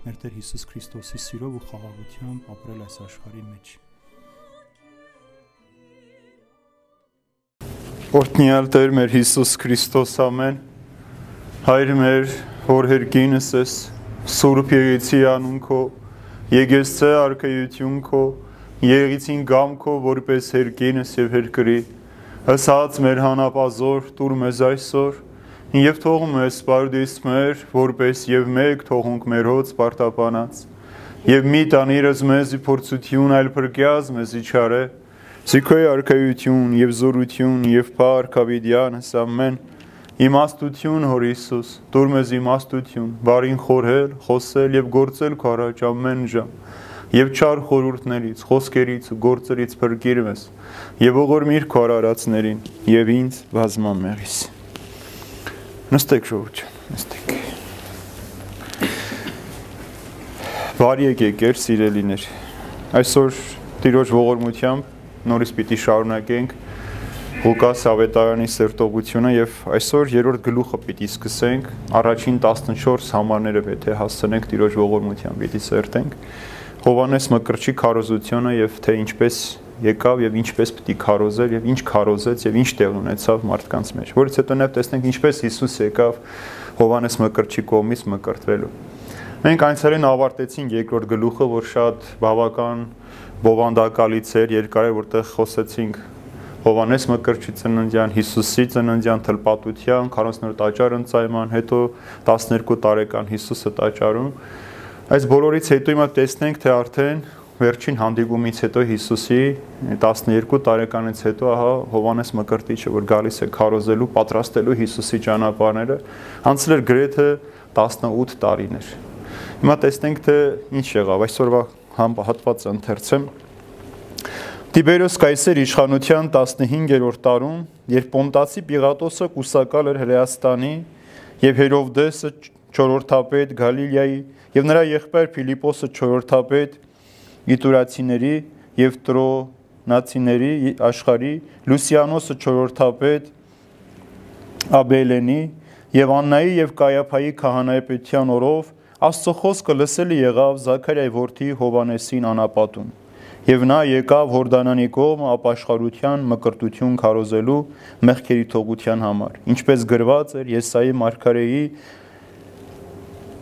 մեր Տեր Հիսուս Քրիստոսի սիրով ու խաղաղությամբ ապրել այս աշխարհի մեջ։ Օրհնյալ Տեր մեր Հիսուս Քրիստոս ամեն։ Հայր մեր, որ հերկինս ես, Սուրբ Եղեցի անուն քո, Եկեսցե արքայություն քո, Եղեցին գամ քո, որպես հերկինս եւ հերկրի հսած մեր հանապազոր տուր մեզ այսօր եւ թողում ես սպարդիս մեր որպես եւ մեկ թողունք մեր հոց պարտապանած եւ մի տանիրս մեզի փորձություն այլ փրկյազ մեզի չարե Սիքոյ արքայություն եւ զորություն եւ փառք ավիդյանս ամեն իմաստություն հոր Հիսուս դուր մեզ իմաստություն բարին խորհել խոսել եւ գործել քո առաջ ամեն ժամ եւ չար խորուրդներից, խոսքերից ու գործերից փրկիր մեզ եւ ողորմիր քո արարածներին եւ ինձ բազմամեղիս։ Նստեք ժողովուրդ, նստեք։ Բարի եկեք, սիրելիներ։ Այսօր Տիրոջ ողորմությամբ նորից պիտի շարունակենք Ղուկաս ավետարանի սերտողությունը եւ այսօր երրորդ գլուխը պիտի սկսենք առաջին 14 համարները է հասցնենք Տիրոջ ողորմությամբ պիտի սերտենք Հովանես Մկրտչի քարոզությունը եւ թե ինչպես եկավ եւ ինչպես պիտի քարոզեր եւ ինչ քարոզեց եւ ինչ տեղ ունեցավ մարդկանց մեջ։ Որից հետո նաև տեսնենք ինչպես Հիսուս եկավ Հովանես Մկրտչի կողմից մկրտվելու։ Մենք այնցերեն ավարտեցինք երկրորդ գլուխը, որ շատ բավական բովանդակալից էր, երկար էր, որտեղ խոսեցինք Հովանես Մկրտչի ծննդյան, Հիսուսի ծննդյան թլպատության, 40 տաճար ընծայման, հետո 12 տարեկան Հիսուսը տաճարում Այս բոլորից հետո հիմա տեսնենք, թե արդեն վերջին հանդիպումից հետո Հիսուսի 12 տարեկանից հետո ահա Հովանես Մկրտիչը որ գալիս է քարոզելու, պատրաստելու Հիսուսի ճանապարհները, անցել էր գրեթե 18 տարիներ։ Հիմա տեսնենք թե ինչ եղավ այսօրվա հատվածը ընթերցեմ։ Տիբերոս Կայսեր իշխանության 15-րդ տարում, երբ Պոնտացի Պիղատոսը կուսակալ էր Հրեաստանի եւ Հերովդեսը 4-րդապետ Գալիլեայի եւ նրա եղբայր Ֆիլիպոսը 4-րդապետ գիտուրացիների եւ տրոնացիների աշխարհի Լուսիանոսը 4-րդապետ Աբելենի եւ Աննայի եւ Կայափայի քահանայապետության օրով Աստծո խոսքը լսելի եղավ Զաքարիայի որդի Հովանեսին անապատում։ Եվ նա եկավ Հորդանանի կողմ ապաշխարության մկրտություն քարոզելու մեղքերի թողության համար, ինչպես գրված էր Եսայի մարգարեի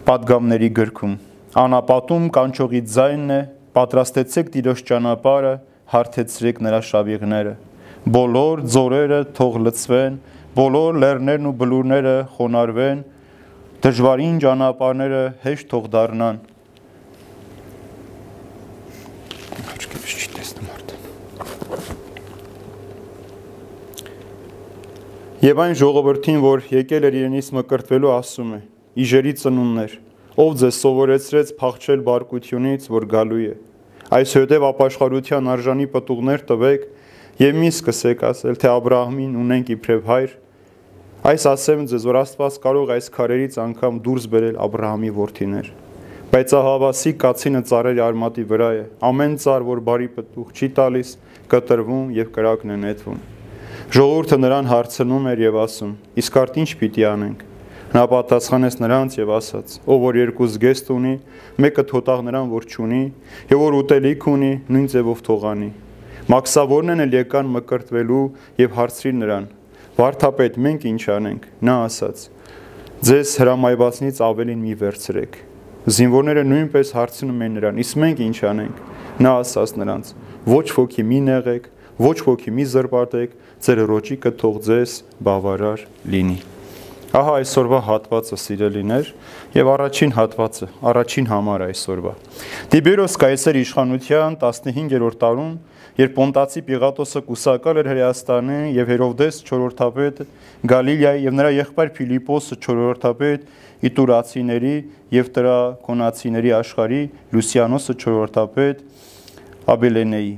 падգամների գրքում։ Անապատում կանչողի ձայնն է, պատրաստեցեք Տիրոջ ճանապարհը, հարթեցրեք նրա շավիղները։ Բոլոր ձորերը թող լցվեն, բոլոր լեռներն ու բլուրները խոնարհվեն, դժվարին ճանապարհները հեշտ թող դառնան։ Աչքերս չի տեսնում արդեն։ Եվ այն ժողովրդին, որ եկել էր իրենից մկրտվելու, ասում է. Իժերի ծնուններ, ով ձեզ սովորեցրեց փախչել բարկությունից, որ գալու է այսուհետև ապաշխարության արժանի պտուղներ տվեք եւ մի սկսեք ասել, թե Աբրահամին ունենք իբրև հայր։ Այս ասեմ ձեզ, որ Աստված կարող այս քարերից անգամ դուրս բերել Աբրահամի որդիներ։ Բայց ահավասի կացինը ծառերի արմատի վրա է։ Ամեն ծառ, որ բարի պտուղ չի տալիս, կտրվում եւ կրակն է նետվում։ Ժողովուրդը նրան հարցնում էր եւ ասում. իսկ արդ ինչ պիտի անենք։ Նա պատասխանեց նրանց եւ ասաց. Ով որ երկու զգեստ ունի, մեկը թոտաղ նրան որ չունի, եւ որ ուտելիք ունի, նույն ձևով թողանի։ Մաքսավորներն էլ եկան մկրտվելու եւ հարցրին նրան. Վարդապետ, մենք ինչ անենք։ Նա ասաց. Ձեզ հրամայվածնից ավելին մի վերցրեք։ Զինվորները նույնպես հարցնում են նրան. Իսկ մենք ինչ անենք։ Նա ասաց նրանց. Ոչ ոքի մի նեղեք, ոչ ոքի մի զրպարտեք, ձեր ռոճիկը թող ձեզ բավարար լինի։ Ահա այսօրվա հատվածը սիրելիներ եւ առաջին հատվածը, առաջին համարը այսօրվա։ Տիբերոս Կայսեր իշխանության 15-րդ տարում, երբ Պոնտացի Պիղատոսը կուսակալ էր Հրեաստանի եւ Հերովդես 4-րդապետ Գալիլեայի եւ նրա եղբայր Ֆիլիպոսը 4-րդապետ Իտուրացիների եւ Տրակոնացիների աշխարհի Լուսիանոսը 4-րդապետ Աբելենեի։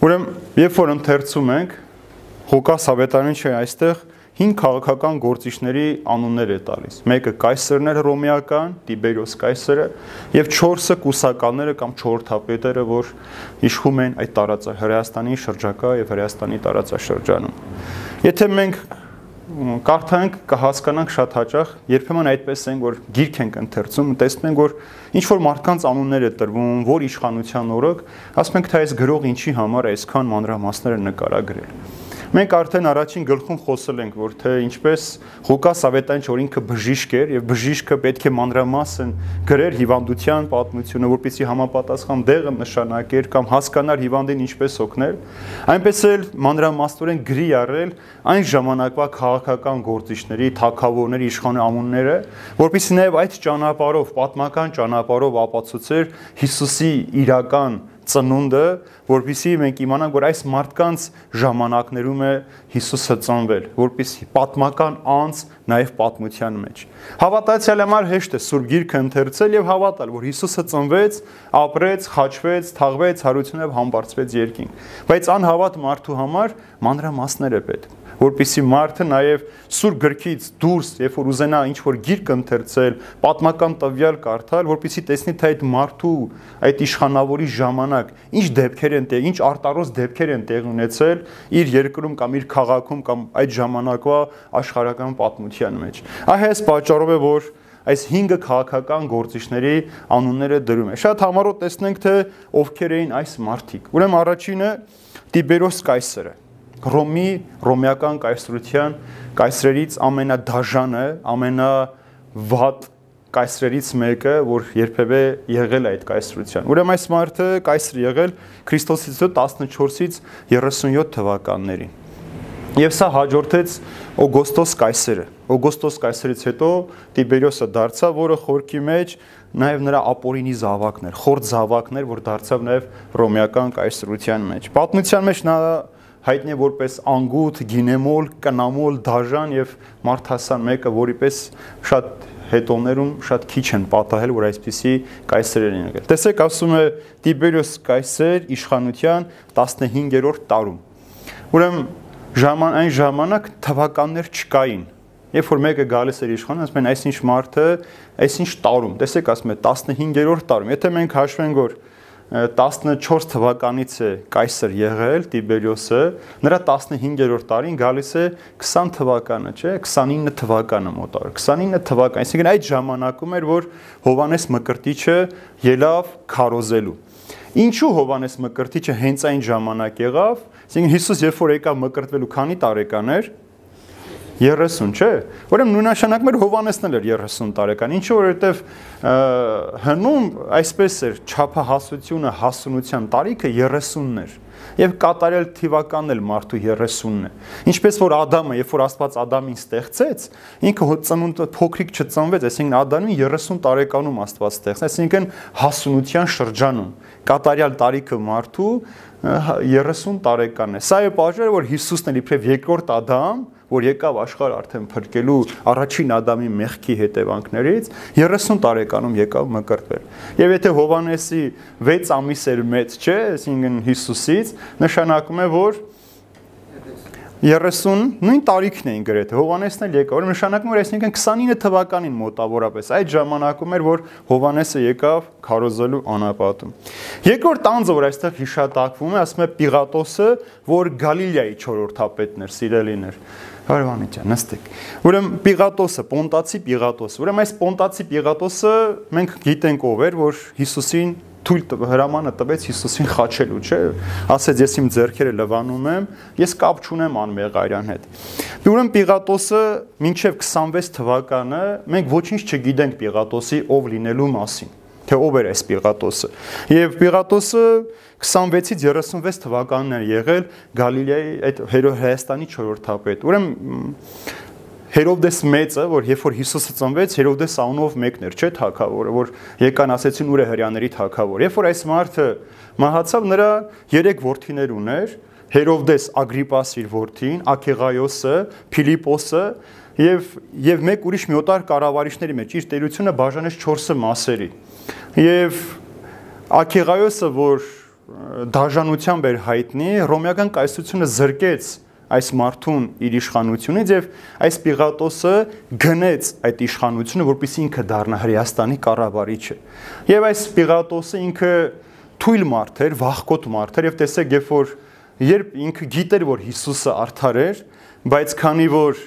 Ուրեմն, երբ որ ընթերցում ենք Ղուկաս Ավետարանը չէ այստեղ 5 քաղաքական գործիչների անուններ է տալիս։ Մեկը կայսերն էր ռոմեական, Տիբերիոս կայսերը, եւ 4-ը կուսականները կամ 4-թապետերը, որ իշխում են այդ տարածա Հրեաստանի շրջակա եւ Հրեաստանի տարածաշրջանում։ Եթե մենք կարդանք կհասկանանք շատ հաճախ, երբեմն այդպես են, որ գիրք ենք ընթերցում, տեսնում ենք, որ ինչ որ մարդկանց անուններ է տրվում, որ իշխանության օրոք, ասում ենք, թե այս գրող ինչի համար այսքան մանրամասներ է նկարագրել։ Մենք արդեն առաջին գլխում խոսել ենք, որ թե ինչպես Ղուկաս Ավետային որ ինքը բժիշկ էր եւ բժիշկը պետք է մանրամասն գրեր հիվանդության պատմությունը, որպեսզի համապատասխան դեղը նշանակեր կամ հասկանար հիվանդին ինչպես օգնել, այնպես էլ մանրամասնորեն գրի առել այն ժամանակվա քաղաքական գործիչների, թակավորների իշխանի անունները, որpիսի նաեւ այդ ճանապարհով, պատմական ճանապարհով ապացուցեր Հիսուսի իրական ծնունդը, որpիսի մենք իմանանք, որ այս մարդկանց ժամանակներում է Հիսուսը ծնվել, որpիսի պատմական անց նաև պատմության մեջ։ Հավատացյալ համար հեշտ է Սուրբ Գիրքը ընթերցել եւ հավատալ, որ Հիսուսը ծնվեց, ապրեց, խաչվեց, թաղվեց, հարությունով համբարձվեց երկինք։ Բայց անհավատ մարդու համար մանրամասներ է պետք որpիսի մարդը նաև սուր գրքից դուրս, երբ որ ուզենա ինչ որ գիրք ընթերցել, պատմական տվյալ կարդալ, որpիսի տեսնի թե այդ մարդու, այդ իշխանավորի ժամանակ ինչ դեպքեր են տեղ, ինչ արտարոց դեպքեր են տեղ ունեցել իր երկրում կամ իր քաղաքում կամ այդ ժամանակվա աշխարհական պատմության մեջ։ Այհես պատճառով է որ այս 5 քաղաքական գործիչների անունները դրում է։ Շատ համառոտ տեսնենք թե ովքեր էին այս մարդիկ։ Ուրեմն առաջինը Տիբերոս կայսրը Ռոմի ռոմեական կայսրության կայսրերից ամենադաժանը, ամենավատ կայսրերից մեկը, որ երբևէ եղել է այդ կայսրության։ Ուրեմն այս մարդը կայսր եղել Քրիստոսից 14-ից 37 թվականներին։ Եվ սա հաջորդեց Օգոստոս կայսերը։ Օգոստոս կայսերից հետո Տիբերիոսը դարձավ, որը խորքի մեջ նաև նրա ապօրինի զավակներ, խորտ զավակներ, որ դարձավ նաև ռոմեական կայսրության մեջ։ Պատմության մեջ նա հայտնի որպես անգութ, գինեմոլ, կնամոլ, դաժան եւ մարդասան մեկը, որի պես շատ հետոներում շատ քիչ են պատահել, որ այսպիսի կայսերեր են եղել։ Տեսեք, ասում է Տիբերիոս կայսեր իշխանության 15-րդ տարում։ Ուրեմն ժաման այն ժամանակ թվականներ չկային։ Երբ որ մեկը գալիս էր իշխան, ասում են այսինչ մարդը, այսինչ տարում։ Տեսեք, ասում է 15-րդ տարում։ Եթե մենք հաշվենք, որ 14 թվականից է կայսր եղել Տիբերիոսը, նրա 15-րդ տարին գալիս է 20 թվականը, չէ, 29 թվականը մոտար։ 29 թվական, այսինքն այդ ժամանակում էր, որ Հովանես Մկրտիչը ելավ քարոզելու։ Ինչու Հովանես Մկրտիչը հենց այն ժամանակ եղավ, այսինքն Հիսուս երբ որ եկավ մկրտվելու քանի տարեկան էր, 30, չէ։ Ուրեմն նույնաշանակում էր Հովանեսն էլ էր 30 տարեկան։ Ինչու որովհետև հնում այսպես էր ճափահասությունը, հասունության տարիքը 30-ն էր եւ կատարել թիվականն էլ մարդու 30-ն է։ Ինչպես որ Ադամը, երբ որ Աստված Ադամին ստեղծեց, ինքը ծնունդ փոքրիկ չծնվեց, այսինքն Ադամին 30 տարեկանում Աստված ստեղծեց, այսինքն հասունության շրջանում կատարյալ տարիքը մարդու 30 տարեկան է։ Սա է պատճառը, որ Հիսուսն էլ իբրև երկրորդ Ադամ որ եկավ աշխարհ արդեն փրկելու առաջին Ադամի մեղքի հետևանքներից 30 տարեկանում եկավ մկրտվել։ Եվ եթե Հովանեսի 6 ամիս էր մեծ, չէ, այսինքն Հիսուսից, նշանակում է, որ 30 նույն տարիքն էին գրեթե Հովանեսն էլ եկավ, որ նշանակում էր այսինքն 29 թվականին մոտավորապես այդ ժամանակում էր որ Հովանեսը եկավ քարոզելու անապատում։ Երկրորդ անձը որ այստեղ հիշատակվում է, ասում է Պիղատոսը, որ Գալիլեայի 4-րդապետն էր, սիրելին էր։ Հարևանի ջան, նստեք։ Ուրեմն Պիղատոսը, Պոնտացի Պիղատոսը։ Ուրեմն այս Պոնտացի Պիղատոսը մենք գիտենք ով էր, որ Հիսուսին թույլ հրամանը տվեց Հիսուսին խաչելու, չէ։ Ասեց ես իմ ձեռքերը լվանում եմ, ես կապ չունեմ անմեղարյան հետ։ Ուրեմն Պիղատոսը մինչև 26 թվականը մենք ոչինչ չգիտենք Պիղատոսի ով լինելու մասին թե ով էր այս Պիղատոսը։ Եվ Պիղատոսը 26-ից 36 թվականն էր եղել Գալիլեայի այդ Հերոհայաստանի 4-րդ թափետ։ Ուրեմն Հերովդես մեծը, որ երբ որ Հիսուսը ծնվեց, Հերովդես անունով մեկն էր, չէ՞ թակավորը, որ եկան ասեցին ուր է հрьяաների թակավոր։ Երբ որ այս մարդը մահացավ, նրա 3 որդիներ ուներ, Հերովդես Ագրիպաս իր որդին, Աքեղայոսը, Ֆիլիպոսը եւ եւ մեկ ուրիշ մի օտար կառավարիչների մեջ իր տերությունը բաժանեց 4 մասերի։ Եվ Աքեղայոսը, որ դաժանությամբ էր հայտնի, ռոմեական կայսրությունը զրկեց այս մարդուն իր իշխանությունից եւ այս Պիղատոսը գնեց այդ իշխանությունը, որպեսզի ինքը դառնա Հրեաստանի կառավարիչը։ Եվ այս Պիղատոսը ինքը թույլ մարդ էր, վախկոտ մարդ էր եւ տեսեք, երբ որ երբ ինքը գիտեր, որ Հիսուսը արդար էր, բայց քանի որ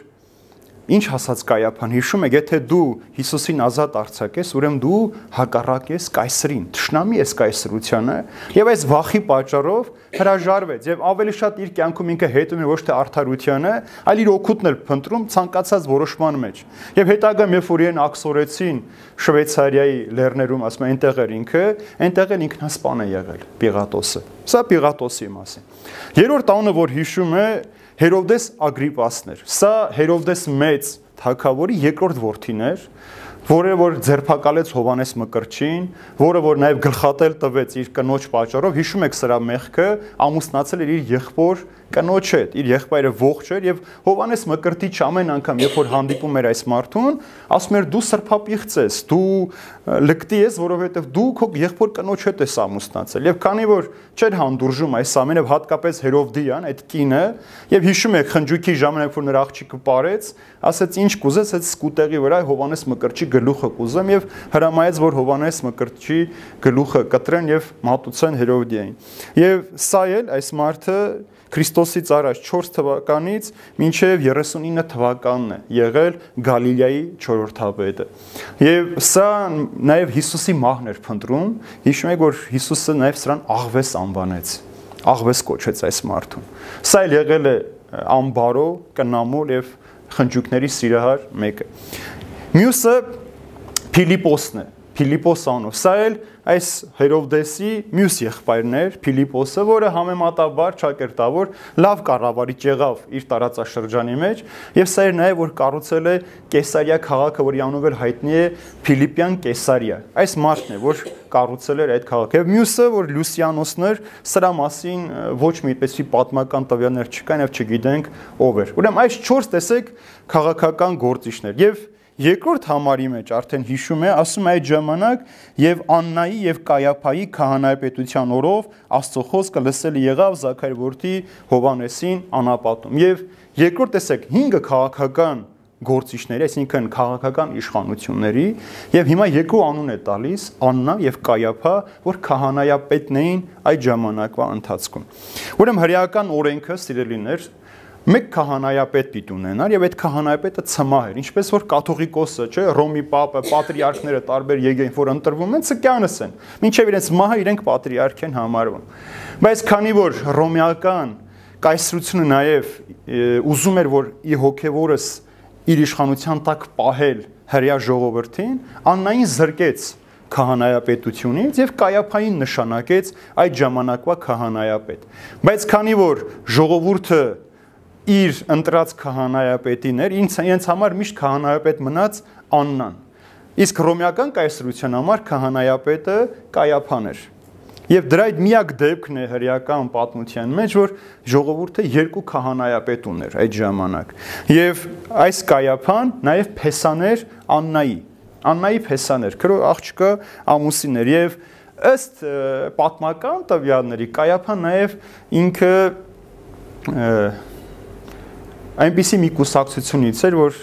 Ինչ ասաց Կայափան, հիշում եք, եթե դու Հիսուսին ազատ արձակես, ուրեմն դու հակառակ ես կայսրին, ճշնամի ես կայսրությանը, եւ այս վախի պատճառով հրաժարվեց եւ ավելի շատ իր կյանքում ինքը հետում է ոչ թե արդարությանը, այլ իր օգուտն էր փնտրում ցանկացած որոշման մեջ։ Եվ հետագայում երբ որ իրեն ակսորեցին Շվեյցարիայի լեռներում, ասում են, այնտեղ էր ինքը, այնտեղ էլ ինքնասպան է եղել Պիղատոսը։ Սա Պիղատոսի մասին։ Երրորդ տանը, որ հիշում է, Հերովդես Ագրիպասն էր։ Սա Հերովդես մեծ թագավորի երկրորդ որդին էր, որը որ ձերբակալեց Հովանես Մկրտչին, որը որ նաև գլխատել տվեց իր կնոջ պատճառով, հիշում եք սրա մեղքը, ամուսնացել էր իր եղբոր կնոջ հետ, իր եղբայրը ողջ էր եւ Հովանես Մկրտիչ ամեն անգամ, երբ որ հանդիպում էր այս մարդուն, ասում էր դու սրբապիղծ ես, դու լկտի ես, որովհետեւ դու քո եղբոր կնոջ հետ ես ամուսնացել։ Եվ քանի որ չէր հանդուրժում այս ամենը, հատկապես Հերովդիան, այդ կինը, եւ հիշում եք խնջույքի ժամանակ, որ նրա աղջիկը ապարեց, ասաց ինչ կուզես, այդ սկուտեղի վրա Հովանես Մկրտչի գլուխը կուզեմ եւ հրամայեց, որ Հովանես Մկրտչի գլուխը կտրեն եւ մատուցեն Հերովդիային։ Եվ սա էլ այս մարդը Քրիստոսից առաջ 4 թվականից մինչև 39 թվականն է եղել Գալիլեայի 4-րդապետը։ Եվ սա նաև Հիսուսի մահն էր փնտրում։ Հիշում եք, որ Հիսուսը նաև սրան աղվես անվանեց։ Աղվես կոչեց այս մարդուն։ Սա էլ եղել է ամբարո, կնամուր եւ խնջուկների սիրահար մեկը։ Մյուսը Փիլիպոսն է։ Փիլիպոս անով։ Սա էլ այս Հերովդեսի մյուս եղբայրն էր Փիլիպոսը, որը համեմատաբար ճակերտավոր լավ կառավարիչ եղավ իր տարածաշրջանի մեջ, եւ սա էր նաեւ որ կառուցել է Կեսարիա քաղաքը, որի անունով էլ հայտնի է Փիլիպյան Կեսարիա։ Այս մարդն է, որ կառուցել էր այդ քաղաքը։ Եվ մյուսը, որ Լուսիանոսն էր, սրա մասին ոչ մի այդպեսի պատմական տվյալներ չկան եւ չգիտենք ով էր։ Ուրեմն այս 4 տեսեք քաղաքական գործիչներ եւ Երկրորդ համարի մեջ արդեն հիշում է, ասում է այդ ժամանակ եւ Աննայի եւ Կայափայի քահանայապետության օրով Աստծո խոսքը լսել եղավ Զաքար որդի Հովանեսին անապատում։ Եվ երկրորդ տեսեք 5 քաղաքական գործիչների, այսինքն քաղաքական իշխանությունների եւ հիմա երկու անուն է տալիս Աննա եւ Կայափա, որ քահանայապետն էին այդ ժամանակվա ընթացքում։ Ուրեմն հրեական օրենքը, սիրելիներ, մեկ քահանայապետ պիտի ունենար եւ այդ քահանայապետը ցմահ էր ինչպես որ կաթողիկոսը չէ ռոմի պապը պատրիարքները տարբեր եկեին որ ընտրվում են ցկյանս են մինչեւ իրենց մահը իրենք պատրիարք են համարվում բայց քանի որ ռոմեական կայսրությունը նաեւ ուզում էր որ ի հոգեվորս իր իշխանության տակ պահել հрья ժողովրդին աննային զրկեց քահանայապետությունից եւ կայափային նշանակեց այդ ժամանակվա քահանայապետ բայց քանի որ ժողովուրդը իր ընտրած քահանայապետին էր, ինձ ինձ համար միշտ քահանայապետ մնաց Աննան։ Իսկ ռոմեական կայսրության համար քահանայապետը Կայափան էր։ Եվ դրա այդ միակ դեպքն է հրեական պատմության մեջ, որ ժողովուրդը երկու քահանայապետ ուներ այդ ժամանակ։ Եվ այս Կայափան նաև փեսաներ Աննայի։ Աննայի փեսաներ, քրո աղջկը ամուսին էր եւ ըստ պատմական տվյալների Կայափան նաև ինքը այնպիսի մի կուսակցությունից էր, որ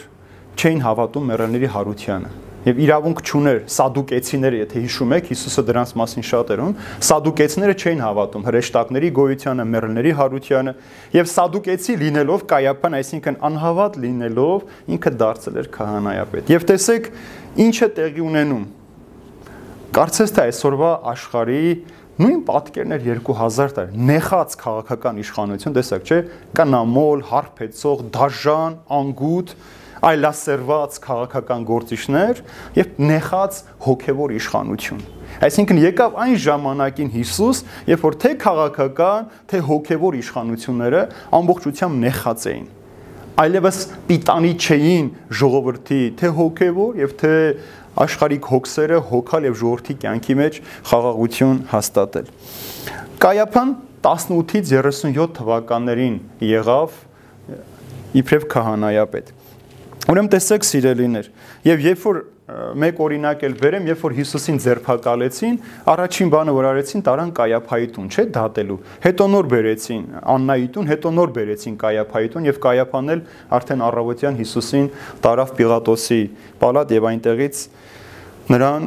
չէին հավատում մեռելների հարությանը եւ իրավունք չուներ սադուկեցիները, եթե հիշում եք, Հիսուսը դրանց մասին շատ էր ում, սադուկեցիները չէին հավատում հրեշտակների գոյությանը, մեռելների հարությանը եւ սադուկեցի լինելով կայապան, այսինքն անհավատ լինելով ինքը դարձել էր քահանայապետ։ Եվ տեսեք, ինչ է տեղի ունենում։ Կարծես թե այսօրվա աշխարհի նույն պատկերն էր 2000 տարի նեխած քաղաքական իշխանություն տեսակ չէ կանամոլ հարբեցող դաժան անգութ այլասերված քաղաքական գործիչներ եւ նեխած հոգեվոր իշխանություն այսինքն եկավ այն ժամանակին Հիսուս երբ որ թե քաղաքական թե հոգեվոր իշխանությունները ամբողջությամբ նեխած էին այլևս պիտանի չէին ժողովրդի թե հոգեվոր եւ թե աշխարհիկ հոգսերը հոգալ եւ ժողովրդի կյանքի մեջ խաղաղություն հաստատել։ Կայապան 18-ից 37 թվականներին եղավ իբրև քահանայապետ։ Ուրեմն տեսեք սիրելիներ, եւ երբ որ մեկ օրինակ էլ բերեմ, երբ որ Հիսուսին ձերբակալեցին, առաջին բանը որ արեցին, տարան Կայափայի տուն, չէ՞, դատելու։ Հետո նոր բերեցին Աննայի տուն, հետո նոր բերեցին Կայափայի տուն եւ Կայափան էլ արդեն առավոտյան Հիսուսին տարավ Պիղատոսի պալատ եւ այնտեղից նրան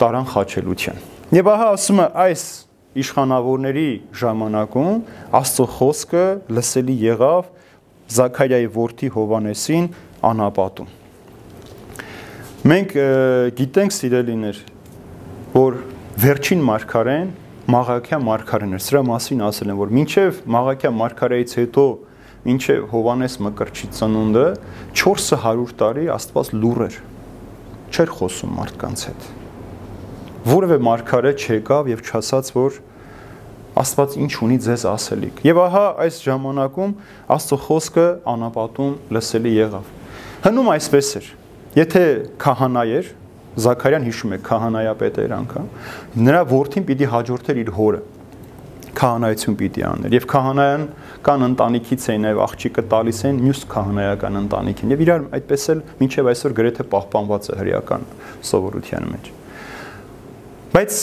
տարան խաչելության։ Եվ ահա ասում է այս իշխանավորների ժամանակում Աստծո խոսքը լսելի եղավ Զաքարիայի որդի Հովանեսին անապատում։ Մենք գիտենք սիրելիներ, որ վերջին մարգարեն Մաղաքյա մարգարեն էր։ Սրա մասին ասել են, որ մինչև Մաղաքյա մարգարեից հետո մինչև Հովանես Մկրտչի ծնունդը 400 տարի Աստված լուր էր։ Չէր խոսում մարդկանց հետ։ Որևէ մարգարե չեկավ եւ չասաց, որ Աստված ինչ ունի ձեզ ասելիք։ Եվ ահա այս ժամանակում Աստծո խոսքը անապատում լսելի եղավ։ Հնում այսպես էր. Եթե քահանա էր, Զաքարյան հիշում է քահանայապետ էր անգամ, նրա որդին պիտի հաջորդեր իր հորը քահանայություն պիտի աներ եւ քահանայան կան ընտանիքից էին նաեւ աղջիկը տալիս են մյուս քահանայական ընտանիքին եւ իրար այդպես էլ մինչեւ այսօր գրեթե պահպանված է հրեական սովորության մեջ Բայց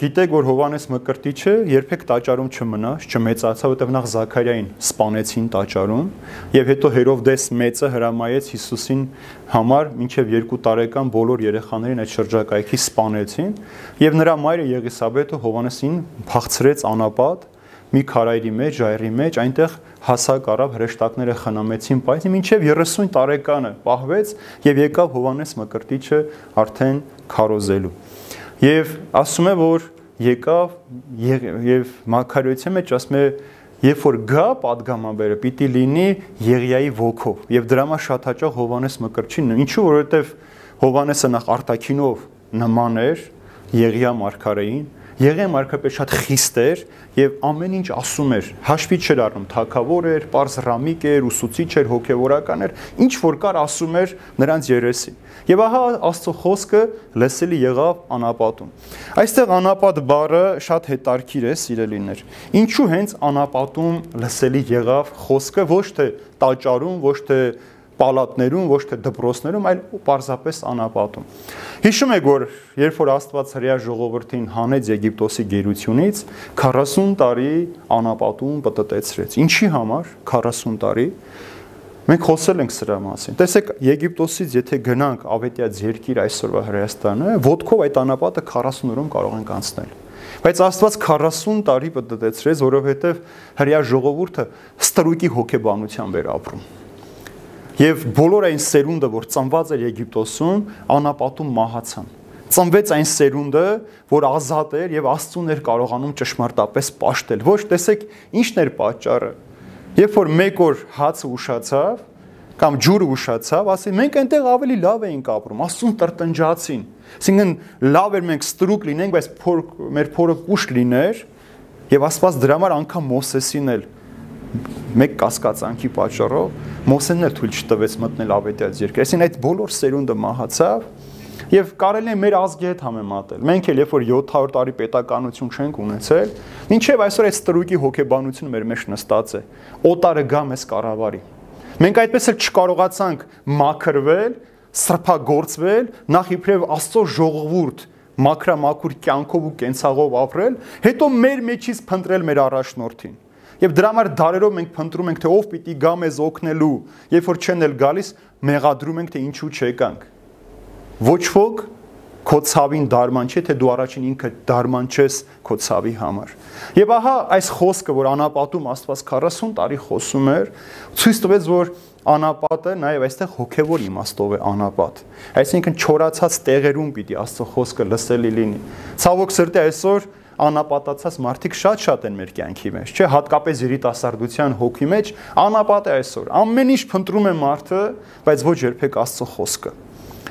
գիտեք, որ Հովանես Մկրտիչը երբեք տաճարում չմնաց, չմեծացավ, որտեղ նախ Զաքարիային սպանեցին տաճարում, եւ հետո Հերովդես մեծը հրամայեց Հիսուսին համար մինչեւ 2 տարեկան բոլոր երեխաներին այդ շրջակայքի սպանեցին, եւ նրա մայրը Եղիսաբեթը Հովանեսին փախցրեց անապատ մի քարայրի մեջ, ժայռի մեջ, այնտեղ հասակ առավ հրեշտակները խնամեցին, բայց մինչև 30 տարեկանը պահվեց եւ եկավ Հովանես Մկրտիչը արդեն քարոզելու։ Եվ ասում է, որ եկավ եւ մակարիոցի մեջ ասում է երբ որ գա падգամաբերը պիտի լինի Եղիայի ոգով եւ դրամա շատ հաճախ Հովանես Մկրտչին ինչու որովհետեւ Հովանեսը նախ արտակինով նման էր Եղիա մարգարեին Եղիա մարգարեը շատ խիստ էր եւ ամեն ինչ ասում էր, հաշվի չէր առնում, թակավոր էր, པարզ ռամիկ էր, ուսուցիչ էր, հոգեվորական էր, ինչ որ կար ասում էր նրանց երեսին։ Եվ ահա Աստծո խոսքը լսելի եղավ անապատում։ Այստեղ անապատ բառը շատ հետարքիր է, սիրելիներ։ Ինչու հենց անապատում լսելի եղավ խոսքը ոչ թե տաճարում, ոչ թե պալատներում, ոչ թե դպրոցներում, այլ պարզապես անապատում։ Հիշում եք, որ երբ որ Աստված հрья ժողովրդին հանեց Եգիպտոսի գերությունից, 40 տարի անապատում պատտեցրեց։ Ինչի համար 40 տարի։ Մենք խոսել ենք սրա մասին։ Տեսեք, Եգիպտոսից եթե գնանք Ավետյաց երկիր այսօրվա Հրեաստանը, ոդկով այդ անապատը 40 օրում կարող ենք անցնել։ Բայց Աստված 40 տարի պատտեցրեց, որովհետև հрья ժողովուրդը ստրուկի հոգեբանությամբ էր ապրում։ Եվ բոլոր այն սերունդը, որ ծնված էր Եգիպտոսում, անապատում մահացան ծնվեց այն սերունդը, որ ազատ էր եւ Աստծուն էր կարողանում ճշմարտապես ապաշտել։ Ոչ, տեսեք, ինչն էր պատճառը։ Երբ որ մեկ օր հացը ուշացավ կամ ջուրը ուշացավ, ասի մենք այնտեղ ավելի լավ էինք ապրում, աստուն տրտնջացին։ Այսինքն լավ էր մենք ստրուկ լինենք, բայց փոր մեր փորը կուշ լիներ եւ Աստված դրա համար անգամ Մոսեսին էլ մեկ կասկածանքի պատճառով Մոսեն էլ թույլ չտվեց մտնել Ավետյաց երկր։ Այսինքն այդ բոլոր սերունդը մահացավ Եվ կարելի է մեր ազգի հետ համեմատել։ Մենք էլ երբ որ 700 տարի պետականություն չենք ունեցել, ինչև այսօր այդ ստրուկի հոգեբանությունը մեր մեջ նստած է։ Օտարը գա մեզ կառավարի։ Մենք այդպես էլ չկարողացանք մաքրվել, սրբագործվել, նախ իբրև Աստծո ժողովուրդ մաքրամաքուր կյանքով ու կենցաղով ապրել, հետո մեր մեջից փնտրել մեր առաջնորդին։ Եվ դրա համար դարերով մենք փնտրում ենք, թե ով պիտի գա մեզ օգնելու, երբ որ չեն էլ գալիս, մեղադրում ենք, թե ինչու չեկանք ոչ ոք քո ցավին դարման չէ, թե դու առաջին ինքը դարման չես քո ցավի համար։ Եվ ահա այս խոսքը, որ անապատում Աստված 40 տարի խոսում էր, ցույց տվեց, որ անապատը նաև այստեղ հոգևոր իմաստով է անապատ։ Այսինքն չորացած տեղերում պիտի Աստծո խոսքը լսելի լինի։ Ցավոք սրտի այսօր անապատացած մարդիկ շատ-շատ են մեր կյանքի մեջ, չէ, հատկապես երիտասարդության հոգի մեջ անապատ է այսօր։ Ամեն ինչ փնտրում է մարդը, բայց ոչ երբեք Աստծո խոսքը։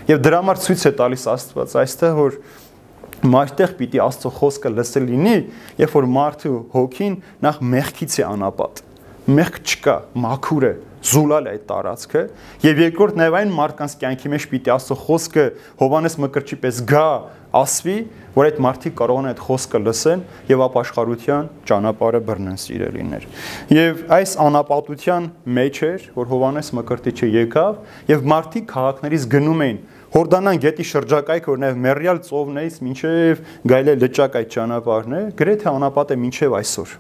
Եվ դրա համար ցույց է տալիս Աստված այստեղ, որ մարդեղ պիտի Աստծո խոսքը լսել լինի, երբ որ մարդու հոգին նախ մեղքից է անապատ։ Մեղք չկա, մաքուր է, զուլալ է այդ տարածքը, եւ երկրորդ նաեւ այն մարդկանց կյանքի մեջ պիտի Աստծո խոսքը Հովանես Մկրտչի պես գա, ասվի, որ այդ մարդիկ կարողան այդ խոսքը լսեն եւ ապաշխարության ճանապարհը բռնեն սիրելիներ։ Եվ այս անապատության մեջ էր, որ Հովանես Մկրտիչը եկավ եւ մարդիկ քաղաքներից գնում էին Հորդանան գետի շրջակայքը օրինակ Մերիալ ծովներից մինչև գայլե լճակ այդ ճանապարհն է, գրեթե անապատ է մինչև այսօր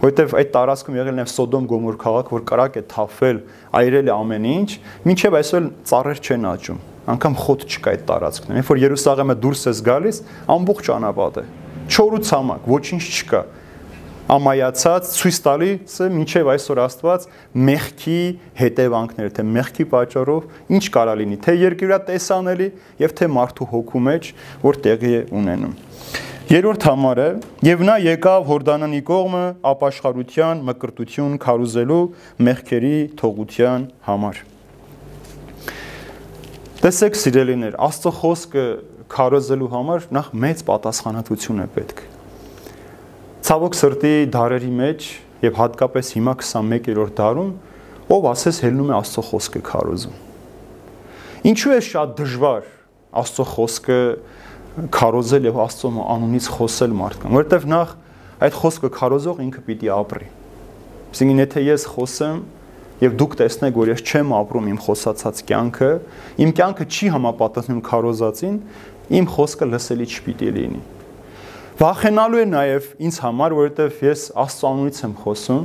որովհետև այդ տարածքում եղել է Սոդոմ Գոմոր քաղաք, որ կարակ է թափվել, այրել է ամեն ինչ, մինչև այսօր ծառեր չեն աճում անգամ խոտ չկա այդ տարածքն։ Երբ որ Երուսաղեմը դուրս ես գալիս, ամբողջ անապատ է։ Չոր ու ցամաք, ոչինչ չկա ամայացած ցույց տալիսը մինչև այսօր Աստված մեղքի հետևանքները, թե մեղքի պատճառով ինչ կարա լինի, թե երկրի տեսանելի եւ թե մարդու հոգու մեջ որ տեղի է ունենում։ Երրորդ համարը եւ նա եկավ Հորդանանի կողմը ապաշխարության, մկրտություն քարուզելու մեղքերի թողության համար։ Տեսեք սիրելիներ, Աստծո խոսքը քարոզելու համար նախ մեծ պատասխանատվություն է պետք Ցավոք սրտի դարերի մեջ եւ հատկապես հիմա 21-րդ դարում ով ասես հելնում է Աստծո խոսքը քարոզում։ Ինչու է շատ դժվար Աստծո խոսքը քարոզել եւ Աստծո անունից խոսել մարդկան, որովհետեւ նախ այդ խոսքը քարոզող ինքը պիտի ապրի։ Այսինքն եթե ես խոսեմ եւ դուք տեսնեք, որ ես չեմ ապրում իմ խոսացած կյանքը, իմ կյանքը չի համապատասխանում քարոզածին, իմ խոսքը լսելի չպիտի լինի Վախենալու է նաև ինձ համար, որովհետև ես Աստծո անունից եմ խոսում,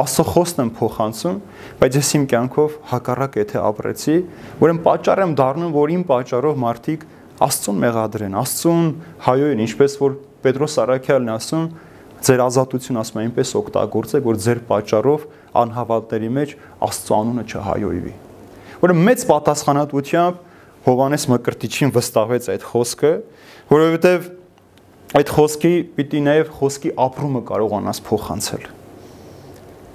Աստծո խոսքն եմ փոխանցում, բայց ես իմ կյանքով հակառակ եթե ապրեցի, ուրեմն պատճառ եմ դառնում, որ իմ պատճառով մարդիկ Աստծուն մեղադրեն, Աստծուն հայոյեն, ինչպես որ Պետրոս Արաքյալն ասում, ձեր ազատություն ասում այնպես օգտագործեք, որ ձեր պատճառով անհավատների մեջ Աստծո անունը չհայոյվի։ Որը մեծ պատասխանատվությամբ Հովանես Մկրտիչին վստահեց այդ խոսքը, որովհետև այդ խոսքի պիտի նաև խոսքի ապրումը կարողանաս փոխանցել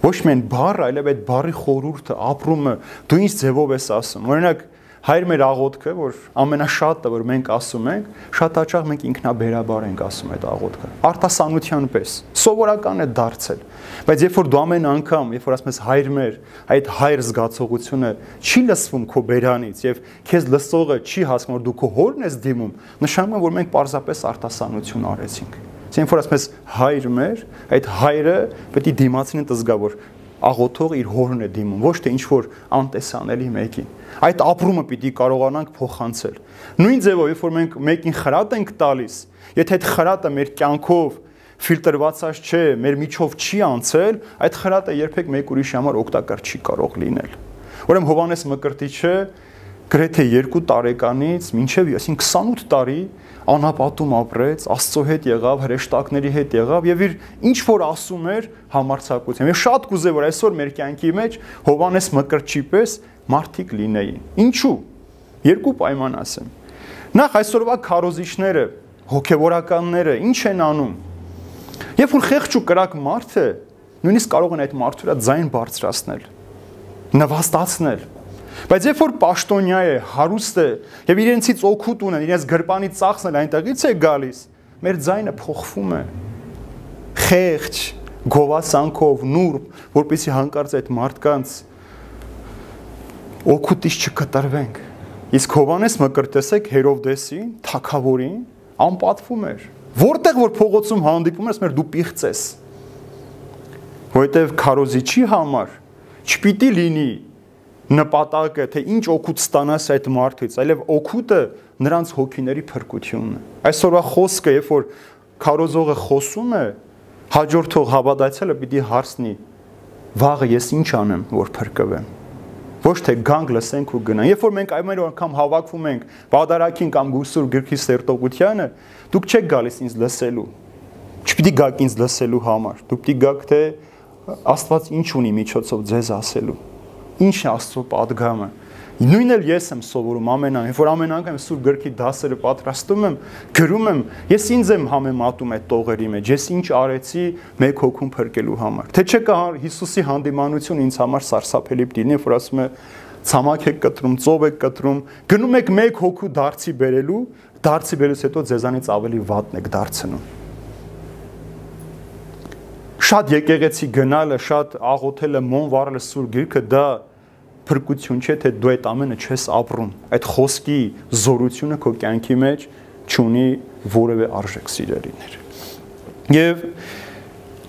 ոչ միայն բառ, այլև այդ բառի խորուրդը, ապրումը, դու ինչ ձևով ես ասում։ Օրինակ, հայր մեր աղոթքը, որ ամենաշատը, որ մենք ասում ենք, շատ հաճախ մենք ինքնաբերաբար ենք ասում այդ աղոթքը։ Արտասանության պես սովորական է դարձել։ Բայց երբ որ դու ամեն անգամ, երբ որ ասում ես հայր մեր, այդ հայր զգացողությունը չի լսվում քո բերանից եւ քեզ լսողը չի հասկանում, որ դու քո հորն ես դիմում, նշանակում է, որ մենք պարզապես արտասանություն արեցինք։ Այսինքն, որ ասում ես հայր մեր, այդ հայրը պետք է դիմացին տզգա, որ աղոթող իր հորն է դիմում, ոչ թե ինչ որ անտեսանելի մեկին այդ ապրումը պիտի կարողանանք փոխանցել։ Նույն ձևով, երբ որ մենք մեկին խրատ ենք տալիս, եթե այդ խրատը մեր կյանքով ֆիլտրվածած չէ, մեր միջով չի անցել, այդ խրատը երբեք մեկ ուրիշի համար օգտակար չի կարող լինել։ Ուրեմն Հովանես Մկրտիչը գրեթե 2 տարեկանից մինչև 28 տարի անապատում ապրեց, Աստծո հետ եղավ, հրեշտակների հետ եղավ եւ իր ինչ որ ասում էր համարցակությամբ։ Եվ շատ կուզե որ այսօր մեր կյանքի մեջ Հովանես Մկրտչի պես մարդիկ լինեին։ Ինչու։ Երկու պայման ասեմ։ Նախ այսօրվա քարոզիչները, հոգևորականները ինչ են անում։ Երբ որ խեղճ ու կրակ մարդ է, նույնիսկ կարող են այդ մարդու վրա ձայն բարձրացնել, նվաստացնել։ Բայց երբ որ պաշտոնյա է, հարուստ է եւ իրենցից օգուտ ունեն, իրենց գրպանից ծախսնել այնտեղից է գալիս, մեր ձայնը փոխվում է։ Խեղճ, գովասանքով, նուրբ, որպեսի հանկարծ այդ մարդկանց օգուտից չկտրվենք։ Իսկ Հովանես Մկրտեսեք Հերովդեսին, Թագավորին անպատվում էր։ Որտեղ որ փողոցում հանդիպում ես, մեր դու պիղծ ես։ Որովհետև քարոզիչի համար չպիտի լինի նպատակը, թե ինչ օգուտ ստանաս այդ մարդից, այլև օգուտը նրանց հոգիների փրկությունն է։ Այսօրվա խոսքը, երբ որ քարոզողը խոսում է, հաջորդող հավատացյալը պիտի հարցնի. վաղը ես ինչ անեմ, որ փրկվեմ ոչ թե գանք լսենք ու գնանք։ Երբ որ մենք ամեն անգամ հավաքվում ենք Բադարակին կամ Գուսուր գրքի սերտողությանը, դուք չեք գալիս ինձ լսելու։ Չպիտի գաք ինձ լսելու համար։ Դուք պիտի գաք թե Աստված ինչ ունի միջոցով ձեզ ասելու։ Ինչն է Աստծո падգամը։ Նույնն էլ ես եմ սովորում ամեն այն, որ ամեն անգամ սուր գրքի դասերը պատրաստում եմ, գրում եմ, ես ինձ եմ համեմատում այդ տողերի մեջ, ես ինչ արեցի մեկ հոգուն փրկելու համար։ Թե չէ կա Հիսուսի հանդիմանություն ինձ համար սարսափելի դինի, որ ասում է ցամաք եք կտրում, ծով եք կտրում, գնում եք մեկ հոգու դարձի բերելու, դարձի բերելուց հետո ձեզանից ավելի վատն եք դարձնում շատ եկեղեցի գնալը, շատ աղոթելը, մոն վառելը սուր գիրքը դա փրկություն չէ, թե դու այդ ամենը չես ապրում։ Այդ խոսքի զորությունը քո կյանքի մեջ չունի որևէ արժեք սիրելիներ։ Եվ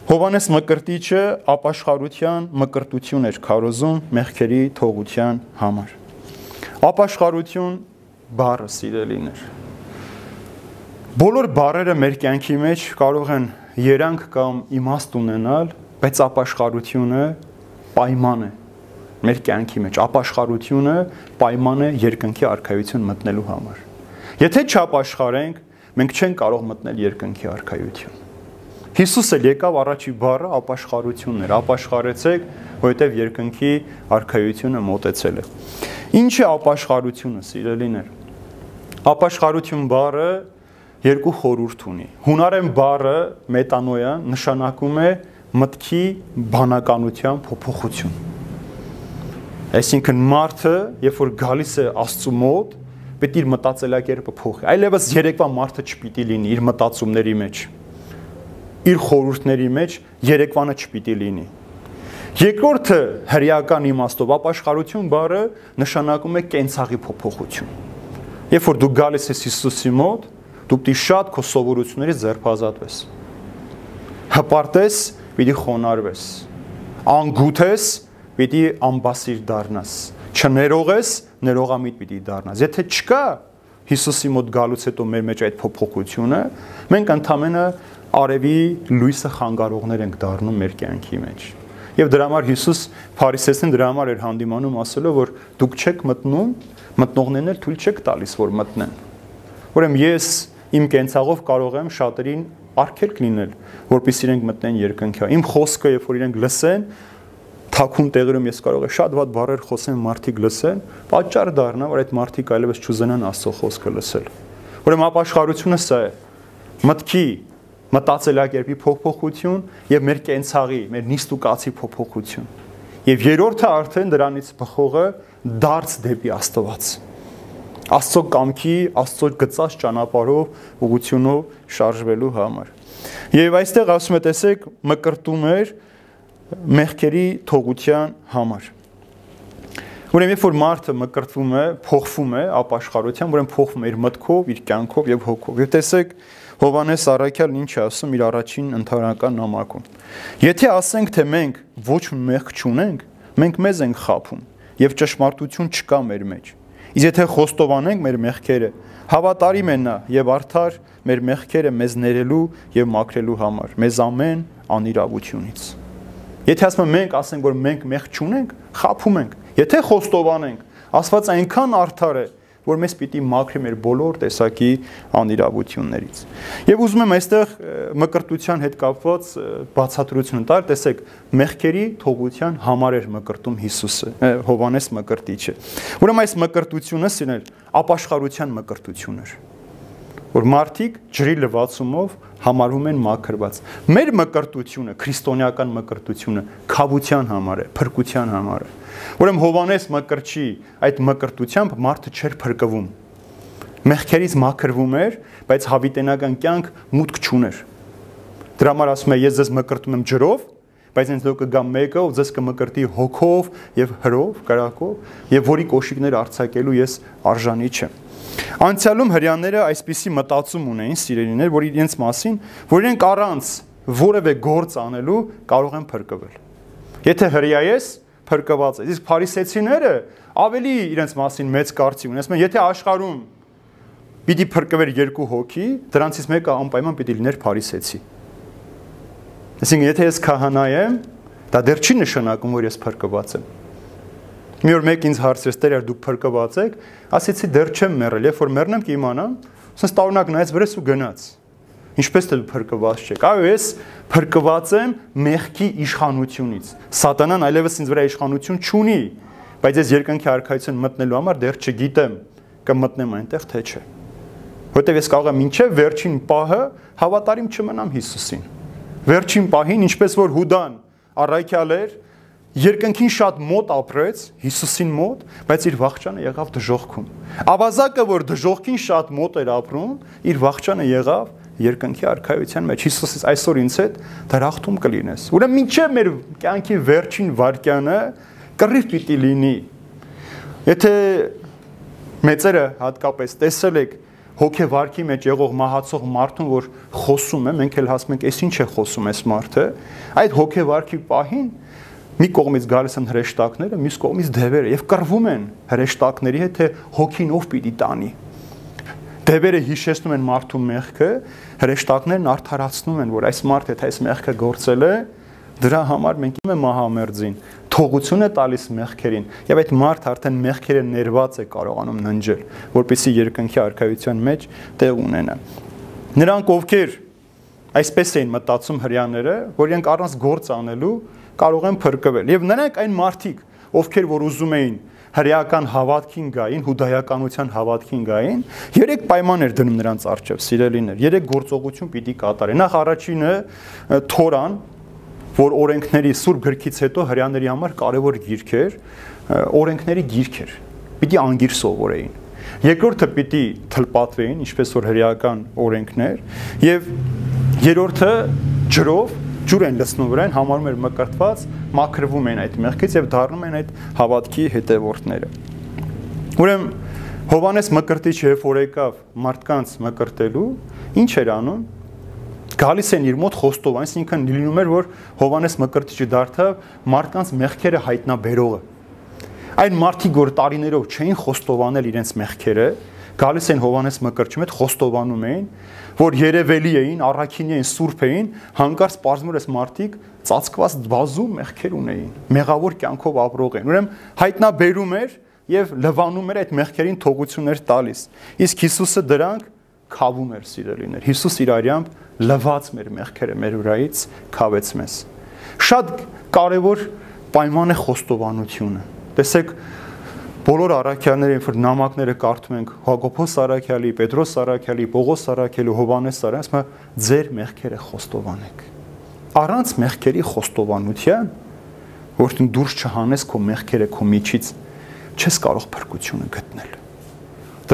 Հովանես Մկրտիչը ապաշխարության մկրտություն էր քարոզում մեղքերի թողության համար։ Ապաշխարություն բառը սիրելիներ։ Բոլոր բառերը մեր կյանքի մեջ կարող են երանք կամ իմաստ ունենալ, բայց ապաշխարությունը պայման է մեր կյանքի մեջ ապաշխարությունը պայման է երկնքի արխայություն մտնելու համար։ Եթե չապաշխարենք, մենք չենք կարող մտնել երկնքի արխայություն։ Հիսուսը եկավ առաջի բառը ապաշխարությունն էր, ապաշխարեցեք, որովհետև երկնքի արխայությունը մոտեցել է։ Ինչ է ապաշխարությունը, սիրելիներ։ Ապաշխարություն բառը երկու խորուրդ ունի։ Հունարեն բառը մետանոյա նշանակում է մտքի բանականության փոփոխություն։ Այսինքն մարդը, երբ որ գալիս է Աստծու մոտ, պետք է իր մտածելակերպը փոխի։ Այլևս երեկվա մարդը չպիտի լինի իր մտածումների մեջ։ Իր խորհուրդների մեջ երեկվանը չպիտի լինի Երկրորդը հրեական իմաստով ապաշխարություն բառը նշանակում է կենցաղի փոփոխություն։ Երբ որ դու գալիս ես Հիսուսի մոտ, դու պիտի շատ քո սովորություններից ձերբազատվես։ Հպարտես, պիտի խոնարհվես։ Անգութես, պիտի ամբասիր դառնաս։ Չներողես, ներողամիտ պիտի դառնաս։ Եթե չկա Հիսուսի մոտ գալուց հետո մեր մեջ այդ փոփոխությունը, մենք ընդամենը արևի լույսը խանգարողներ ենք դառնում մեր կյանքի մեջ։ Եվ դրա համար Հիսուս Փարիսեցին դրա համար էր հանդիմանում ասելով, որ դուք չեք մտնում, մտնողներն էլ թույլ չեք տալիս, որ մտնեն։ Ուրեմն ես իմ կենցաղով կարող եմ շատերին արգելք լինել, որpիսի իրենք մտնեն երկնքի։ Իմ խոսքը, երբ որ իրենք լսեն, թակում տեղերում ես կարող եմ շատ ված բառեր խոսեմ, մարդիկ լսեն, պատճառ դառնա, որ այդ մարդիկ այլևս չուզենան Աստծո խոսքը լսել։ Ուրեմն ապաշխարությունը սա է։ Մտքի մտածելակերպի փոփոխություն եւ մեր կենցաղի, մեր նիստուկացի փոփոխություն։ Եվ երրորդը արդեն դրանից բխողը դարձ դեպի Աստված։ Աստծո կամքի, Աստծո գծած ճանապարհով ուղությունով շարժվելու համար։ Եվ այստեղ ասում է, տեսեք, մկրտում էր մեղքերի թողության համար։ Ուրեմն երբ որ մարդը մկրտվում է, փոխվում է ապաշխարության, ուրեմն փոխվում է իր մտքով, իր կյանքով եւ հոգով։ Եվ տեսեք, Հովանես Արաքյալն ինչ է ասում իր առաջին ընթանրական նամակում։ Եթե ասենք, թե մենք ոչ մեղք չունենք, մենք մեզ ենք խափում եւ ճշմարտություն չկա մեր մեջ։ Իսկ եթե խոստովանենք մեր մեղքերը, հավատարիմ է նա եւ արդար մեր մեղքերը մեզ ներելու եւ մաքրելու համար, մեզ ամեն անիրավությունից։ Եթե ասում ենք մենք ասենք որ մենք մեղք չունենք, խափում ենք։ Եթե խոստովանենք, Աստված այնքան արդար է, որ մեզ պիտի մաքրի մեր բոլոր տեսակի անիրավություններից։ Եվ ուզում եմ այստեղ մկրտության հետ կապված բացատրություն տալ, տեսեք, մեղքերի թողության համար էր մկրտում Հիսուսը, Հովանես մկրտիչը։ Ուրեմն այս մկրտությունը սինել ապաշխարության մկրտություն էր որ մարդիկ ջրի լվացումով համարում են մաքրված։ Մեր մկրտությունը, քրիստոնեական մկրտությունը խավության համար է, փրկության համար է։ Ուրեմն Հովանես մկրճի այդ մկրտությամբ մարդը չէր փրկվում։ Մեղքերից մաքրվում էր, բայց հավիտենական կյանք մուտք չուներ։ Դրա համար ասում է, ես ձեզ մկրտում եմ ջրով, բայց ինձ դուք կգա մեկը, ով ձեզ կմկրտի հոգով եւ հրով, կարակով, եւ որի կոշիկներ արྩակելու ես արժանի չեմ։ Անցյալում հрьяաները այսպիսի մտածում ունեին սիրելիներ, որ իրենց մասին, որ իրենք առանց որևէ գործ անելու կարող են փրկվել։ Եթե հрья ես, փրկված ես։ Իսկ փարիսեցիները ավելի իրենց մասին մեծ կարծիք ունեն։ Ասում են, եթե աշխարհում պիտի փրկվեր երկու հոգի, դրանցից մեկը անպայման պիտի լիներ փարիսեցի։ Այսինքն, եթե ես քահանա եմ, դա դեռ չի նշանակում, որ ես փրկված եմ։ Մի օր մեկ ինձ հարցրեց, «Տեր, դուք փրկված եք»։ Ասեցի, «Դեռ չեմ մեռել, երբ որ մեռնեմ կիմանամ»։ Ասես տարօրինակ նայեց վրես ու գնաց։ Ինչպես թե փրկված չեք։ Այո, ես փրկված եմ մեղքի իշխանությունից։ Սատանան այլևս ինձ վրա իշխանություն չունի, բայց ես երկնքի արքայություն մտնելու համար դեռ չգիտեմ կմտնեմ այնտեղ թե չէ։ Որտեվ ես կարող եմ ինչև վերջին պահը հավատարիմ չմնամ Հիսուսին։ Վերջին պահին, ինչպես որ Հուդան առայքյալ էր, երկնքին շատ մոտ ապրեց Հիսուսին մոտ, բայց իր վախճանը եղավ դժողքում։ Ավազակը, որ դժողքին շատ մոտ էր ապրում, իր վախճանը եղավ երկնքի արքայության մեջ։ Հիսուսից այսօր ինձ հետ դրախտում կլինես։ Ուրեմն ինչե մեր կյանքի վերջին վարքյանը կռիվ պիտի լինի։ Եթե մեծերը հատկապես տեսել եք հոգեվարքի մեջ եղող մահացող մարդուն, որ խոսում է, մենք էլ հասնում ենք, «Էս ինչ է խոսում այս մարդը»։ Այդ հոգեվարքի պահին մի կողմից գալիս են հրեշտակները, մյուս կողմից դևերը եւ կռվում են հրեշտակների հետ, թե հոգին ով պիտի տանի։ Դևերը հիշեցնում են մարդու մեղքը, հրեշտակներն արդարացնում են, որ այս մարդը եթե այս մեղքը գործել է, դրա համար մենք իմը մահամերձին թողություն է տալիս մեղքերին եւ այդ մարդ արդեն մեղքերը ներված է կարողանում ննջել որպիսի երկնքի արքայության մեջ տեղ ունենա նրանք ովքեր այսպես էին մտածում հрьяաները որ իրենք առանց գործ անելու կարող են փրկվել եւ նրանք այն մարդիկ ովքեր որ ուզում էին հրեական հավատքին գային, հուդայականության հավատքին գային, երեք պայմաններ դնում նրանց արջև, սիրելիներ։ Երեք գործողություն պիտի կատարեն։ Նախ առաջինը Թորան, որ օրենքների սուրբ գրքից հետո հрьяաների համար կարևոր գիրք էր, օրենքների գիրք էր։ Պիտի անգիր սովորեին։ Երկրորդը պիտի թլպատվեին, ինչպես որ հрьяական օրենքներ, եւ երրորդը ջրով ջուր են լցնում վրան, համարում էր մկրտված, մաքրվում են այդ մեղքից եւ դառնում են այդ հավատքի հետևորդները։ Ուրեմն Հովանես Մկրտիչը երբ որ եկավ մարդկանց մկրտելու, ինչ էր անում գալիս են իր մոտ խոստով, այսինքն լինում էր, որ Հովանես Մկրտիչը դարձավ մարդկանց մեղքերը հայտնաբերողը։ Այն մարդիկ, որ տարիներով չէին խոստովանել իրենց մեղքերը, գալիս են Հովանես Մկրտչի հետ խոստովանում էին, որ երևելի էին, առաքինի էին, սուրբ էին, հանկարծ պարզմուրես մարդիկ ծածկված բազում մեղքեր ունեին, մեղավոր կյանքով ապրող են։ Ուրեմն հայտնաբերում էր եւ լվանում էր այդ մեղքերին թողություններ տալիս։ Իսկ Հիսուսը դրանք քավում էր սիրելիներ։ Հիսուս իր արյամբ լվաց մեր մեղքերը մեր վրայից քավեց մեզ։ Շատ կարևոր պայման է խոստովանությունը։ Տեսեք, բոլոր առաքյալները, երբ որ նամակները կարդում ենք Հակոբոս Սարաքյալի, Պետրոս Սարաքյալի, Պողոս Սարաքյալի, Հովանես Սարաքյալի, ասում է ձեր մեղքերը խոստովանեք։ Առանց մեղքերի խոստովանության, որ դու դուրս չհանես քո մեղքերը քո միջից, չես կարող փրկությունը գտնել։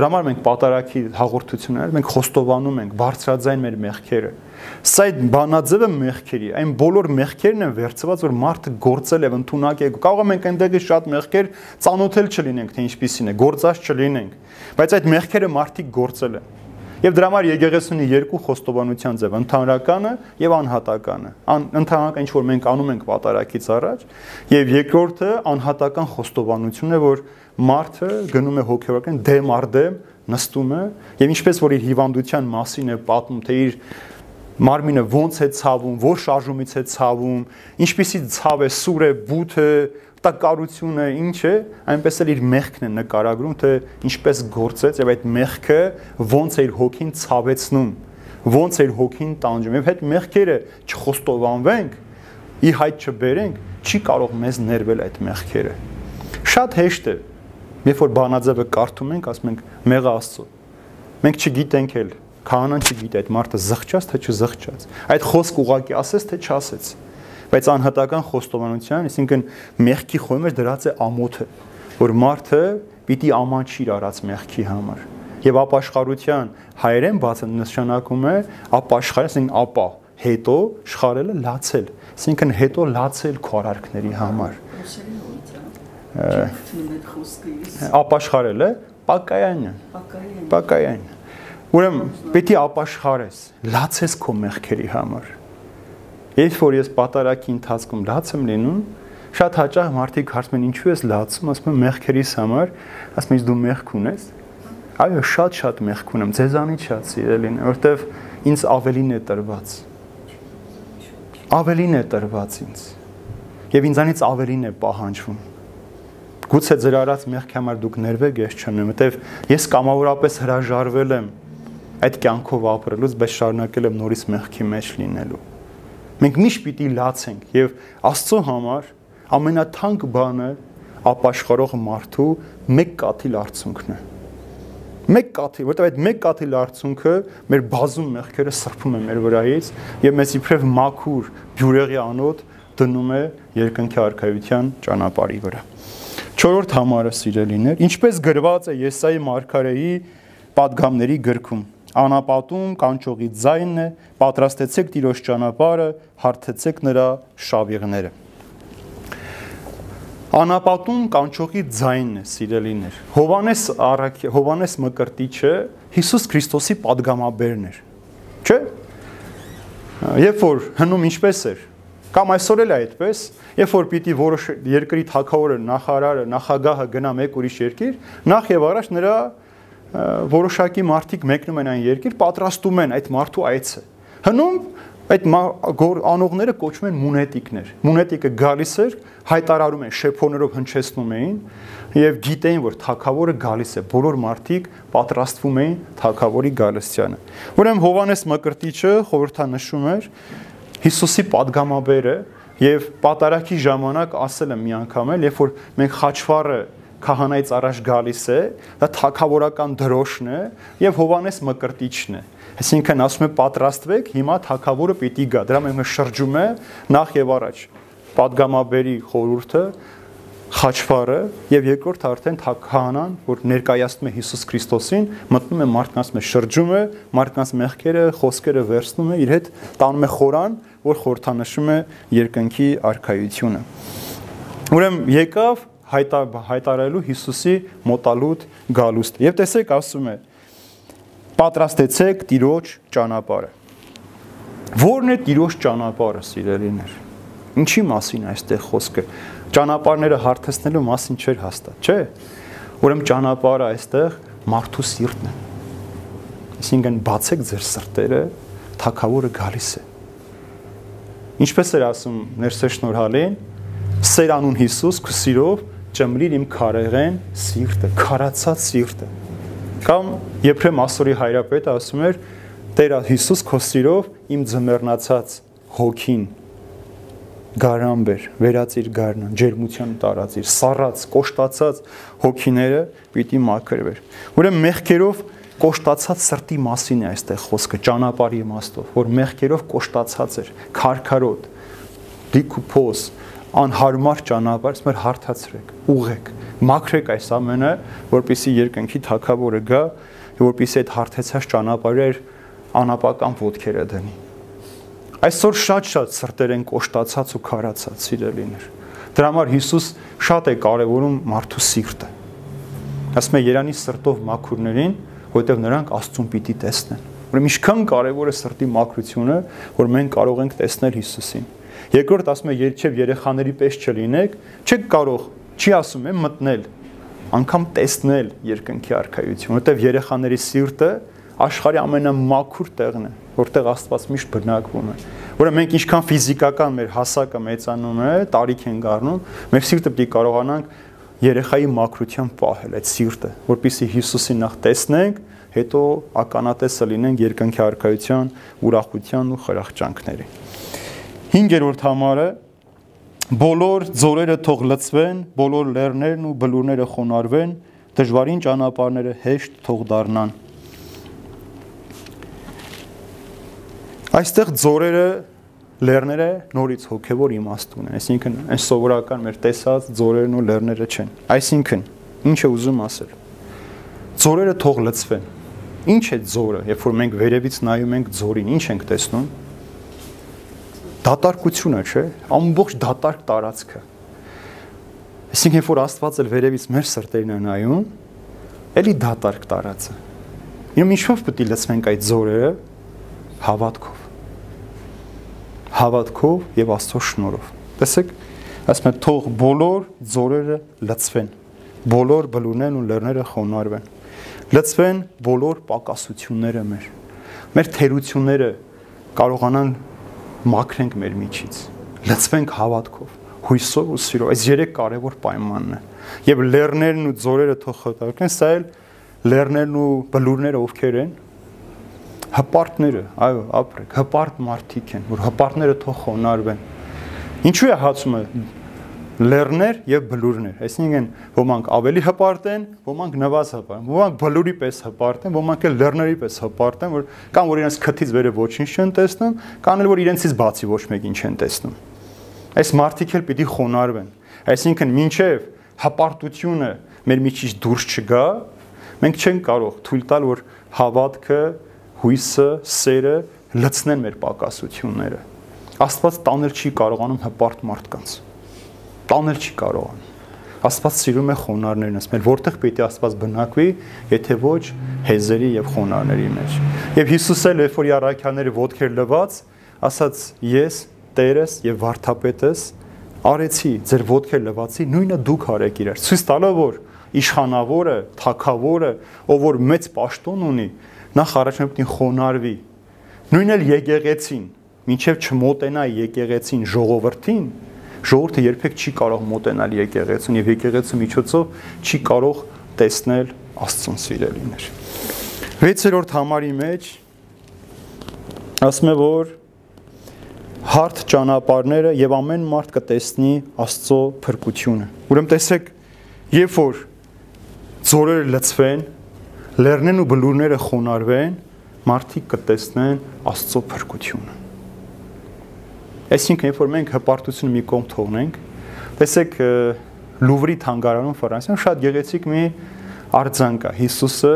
Դրա համար մենք պատարակի հաղորդություններ, մենք խոստովանում ենք բարձրաձայն մեր մեղքերը։ Սա այդ բանաձևը մեղքերի, այն բոլոր մեղքերն են վերծված, որ մարդը գործել է, ընդունակ է։ Կարող ենք այնտեղի շատ մեղքեր ծանոթել չլինենք, թե ինչպիսին է, գործած չլինենք, բայց այդ մեղքերը մարդիկ գործել են։ Եվ դրա համար եկեղեցին ունի երկու խոստովանության ձև՝ ընդհանրականը եւ անհատականը։ Ան, ընդհանրական ինչ որ մենք անում ենք պատարակից առաջ, եւ երկրորդը անհատական խոստովանությունն է, որ մարդը գնում է հոգեորական դեմ առ դեմ նստում է եւ ինչպես որ իր հիվանդության մասին է պատմում թե իր մարմինը ոնց է ցավում, որ շարժումից է ցավում, ինչպիսի ցավ է, սուր է, բութ է, տակարությունը ինչ է, այնպես էլ իր մեղքն է նկարագրում, թե ինչպես գործեց եւ այդ մեղքը ոնց է իր հոգին ցավեցնում, ոնց է իր հոգին տանջում եւ այդ մեղքերը չխոստովանվենք, ի հայտ չբերենք, չի կարող մեզ ներվել այդ մեղքերը։ Շատ հեշտ է Երբ որ բանաձևը կարդում ենք, ասում ենք մեղա Աստծո։ Մենք չգիտենք էլ, քահանան չգիտի այդ մարդը զղջաց թե չզղջաց։ Այդ խոսք ուղակի ասես թե չասեց։ Բայց անհատական խոստովանության, այսինքն մեղքի խոյմը դրած է ամոթը, որ մարդը պիտի ամանչի իր արած մեղքի համար։ Եվ ապաշխարության հայերեն բացը նշանակում է ապաշխար, այսինքն ապա, հետո շխարելը լացել, այսինքն հետո լացել քո արարքների համար ապաշխարել է պակայանը պակայանը ուրեմն պետք է ապաշխարես լացես քո մեղքերի համար երբ որ ես պատարակի ընթացքում լաց եմ լինում շատ հաճախ մարդիկ հարցում են ինչու ես լացում ասում եմ մեղքերիս համար ասում ես դու մեղք ունես այո շատ շատ մեղք ունեմ ձեզանից շատ սիրելին որովհետև ինձ ավելին է տրված ավելին է տրված ինձ եւ ինձանից ավելին է պահանջվում Գուցե ձեր արած մեղքի համար դուք ներվեք, ես չնեմ, որտեվ ես կամավորապես հրաժարվել եմ այդ կյանքով ապրելուց, բայց շարունակել եմ նորից մեղքի մեջ լինելու։ Մենք միշտ պիտի լացենք եւ Աստծո համար ամենաթանկ բանը ապաշխարող մարդու մեկ կաթիլ արցունքն է։ Մեկ կաթիլ, որտեղ այդ մեկ կաթիլ արցունքը մեր բազում մեղքերը սրբում է մեր վրայից եւ մեզ իբրև մաքուր բյուրեղի անոտ դնում է երկնքի արքայության ճանապարհի վրա։ 4-րդ համարը սիրելիներ, ինչպես գրված է Եսայի մարգարեի падգամների գրքում, անապատում կանչողի ձայնն է, պատրաստեցեք Տիրոջ ճանապարհը, հարթեցեք նրա շավիղները։ Անապատում կանչողի ձայնն է, սիրելիներ։ Հովանես Արաքե, Հովանես Մկրտիչը Հիսուս Քրիստոսի падգամաբերն էր։ Չէ՞։ Երբ որ հնում ինչպես էր, կամ այսօր էլ է այդպես, այդ Երբ որ պիտի որոշ երկրի թակավորը, նախարարը, նախագահը գնա մեկ ուրիշ երկիր, նախ եւ առաջ նրա որոշակի մարդիկ մեկնում են այն երկիր, պատրաստում են այդ մարդու այցը։ Հնում այդ անողները կոչվում են մունետիկներ։ Մունետիկը գալիս էր, հայտարարում են շեփոներով հնչեցնում էին եւ գիտեին, որ թակավորը գալիս է։ Բոլոր մարդիկ պատրաստվում էին թակավորի գալստյանը։ Ուրեմն Հովանես Մկրտիչը խորհրդանշում էր Հիսուսի падգամաբերը, Եվ պատարակի ժամանակ ասել եմ մի անգամ էլ, երբ որ մենք խաչվառը քահանայից առաջ գալիս է, դա թակավորական դրոշն է եւ Հովանես մկրտիչն է։ Այսինքն ասում է պատրաստվեք, հիմա թակավորը պիտի գա։ Դրա մենք շրջում է նախ եւ առաջ падգամաբերի խորհուրդը խաչվարը եւ երկրորդ արդեն թակահանան, որ ներկայացնում է Հիսուս Քրիստոսին, մտնում է մարդկանց մեջ շրջում է, մարդկանց մեղքերը, խոսքերը վերցնում է, իր հետ տանում է խորան, որ խորթանշում է երկնքի արքայությունը։ Ուրեմն եկավ հայտա, հայտարարելու Հիսուսի մոտալուտ գալուստ։ Եվ տեսեք ասում է պատրաստեցեք Տիրոջ ճանապարհը։ Որն է Տիրոջ ճանապարհը, սիրելիներ։ Ինչի մասին այստեղ խոսքը։ Ճանապարհները հարթեցնելու մասին չէր հաստատ, չէ։ Ուրեմն ճանապարհը այստեղ մարդու սիրտն է։ Այսինքն բացեք ձեր սրտերը, թակավորը գալիս է։ Ինչպես էր ասում ներսե շնորհալին, սերանուն Հիսուս քու սիրով ճմրիր իմ քարեղեն սիրտը, քարացած սիրտը Կամ Եփրեմ Ասորի հայրապետը ասում էր. Տեր Հիսուս քո սիրով իմ ձմեռնացած հոգին գարանբեր, վերածիր գարնան, ջերմություն տարածիր, սառած, կոշտացած հոգիները պիտի մաքրվեր։ Ուրեմն մեղքերով կոշտացած սրտի մասին է այստեղ խոսքը, ճանապարհի իմաստով, որ մեղքերով կոշտացած էր, քարքարոտ, դիքուփոս, անհարմար ճանապարհ, ասում էր հարթացրեք, ուղեք մաքրեք այս ամենը, որպիսի երկնքի թակավորը գա, որպիսի այդ հարթեցած ճանապարհեր անապական ոդքերը դնի։ Այսօր շատ-շատ սրտեր են կոշտացած ու քարացած սիրելիներ։ Դրա համար Հիսուս շատ է կարևորում մարդու սիրտը։ Ասում է Երանի սրտով մաքուրներին, որովհետև նրանք Աստծուն պիտի տեսնեն։ Ուրեմն ինչքան կարևոր է սրտի մաքրությունը, որ մենք կարող ենք տեսնել Հիսուսին։ Երկրորդ ասում է երբեք երեխաների պես չլինեք, չեք կարող չի ասում է մտնել, անգամ տեսնել երկնքի արքայություն, որտեվ երեխաների սիրտը աշխարհի ամենամաքուր տեղն է, որտեղ Աստված միշտ բնակվում է։ Որը մենք ինչքան ֆիզիկական մեր հասակը մեծանում է, տարիք են գարնում, մեր սիրտը պիտի կարողանանք երեխայի մաքրությամբ պահել այդ սիրտը, որpիսի Հիսուսին նախ տեսնենք, հետո ականատեսը լինենք երկնքի արքայության, ուրախության ու խրախճանքների։ 5-րդ համարը. Բոլոր ձորերը թող լցվեն, բոլոր լեռներն ու բլուրները խոնարհվեն, դժվարին ճանապարհները հեշտ թող դառնան։ Այստեղ ձորերը լեռները նորից հոգևոր իմաստ ունեն, այսինքն այն սովորական մեր տեսած ձորերն ու լեռները չեն։ Այսինքն, ինչ է ուզում ասել։ Ձորերը թող լցվեն։ Ինչ է ձորը, երբ որ մենք վերևից նայում ենք ձորին, ինչ ենք տեսնում դատարկությունը, չէ, ամբողջ դատարկ տարածքը։ Այսինքն, երբ որ Աստված էլ վերևից մեր սրտերին է նայում, էլի դատարկ տարածը։ Իմ ինչով պետք է լցվենք այդ զորերը հավատքով։ Հավատքով եւ Աստծո շնորհով։ Տեսեք, ասում է թող բոլոր զորերը լցվեն, բոլոր բլուրներն ու լեռները խոնարհվեն։ Լցվեն բոլոր պակասությունները մեր։ Մեր թերությունները կարողանան մաքրենք մեր միջից, լցվենք հավատքով, հույսով ու սիրով։ Այս երեք կարևոր պայմանն է։ Եվ լեռներն ու ձորերը թող խտարկեն, սա էլ լեռներն ու բլուրները ովքեր են հպարտները, այո, ապրեք, հպարտ մարդիկ են, որ հպարտները թող խոնարհվեն։ Ինչու է հացումը լեռներ եւ բլուրներ։ Այսինքն ոմանք ավելի հպարտ են, ոմանք նվազ հպարտ, ոմանք բլուրի պես հպարտ են, ոմանք էլ լեռների պես հպարտ են, որ կամ որ իրենց քթից վերը ոչինչ չեն տեսնում, կամ էլ որ իրենցից բացի ոչ մեկին չեն տեսնում։ Այս մարդիկ էլ պիտի խոնարհվեն։ Այսինքն մինչև հպարտությունը մեր միջից դուրս չգա, մենք չենք կարող թույլ տալ, որ հավատքը, հույսը, սերը լցնեն մեր պակասությունները։ Աստված տանել չի կարողանում հպարտ մարդկանց տանել չի կարողանում։ Աստված սիրում է խոնարհներն, ասում է, որտեղ պիտի Աստված բնակվի, եթե ոչ հեզերի եւ խոնարհների մեջ։ Եվ Հիսուս էլ, երբ որ առաքյանների ոտքեր լված, ասաց. Ես Տերս եւ Վարդապետս արեցի ձեր ոտքեր լվացի, նույնը դուք արեք իրար։ Ցույց տալով որ իշխանավորը, թակավորը, ով որ մեծ պաշտոն ունի, նախ առաջին պետք է խոնարհվի։ Նույնն էլ եկեղեցին, ինչև չմոտենա եկեղեցին ժողովրդին, ժողովուրդը երբեք չի կարող մոտենալ եկեղեցուն եւ եկեղեցու միջոցով չի կարող տեսնել Աստծուն սիրելիներ։ 6-րդ համարի մեջ ասում է որ հարթ ճանապարհները եւ ամեն մարդ կտեսնի Աստծո փրկությունը։ Ուրեմն տեսեք, երբ որ ձորերը լցվեն, լեռներն ու բլուրները խոնարհվեն, մարդիկ կտեսնեն Աստծո փրկությունը։ Այսինքն, երբ որ մենք հպարտությունը մի կողմ թողնենք, տեսեք Լուվրի թանգարանում Ֆրանսիայում շատ գեղեցիկ մի արձան կա Հիսուսը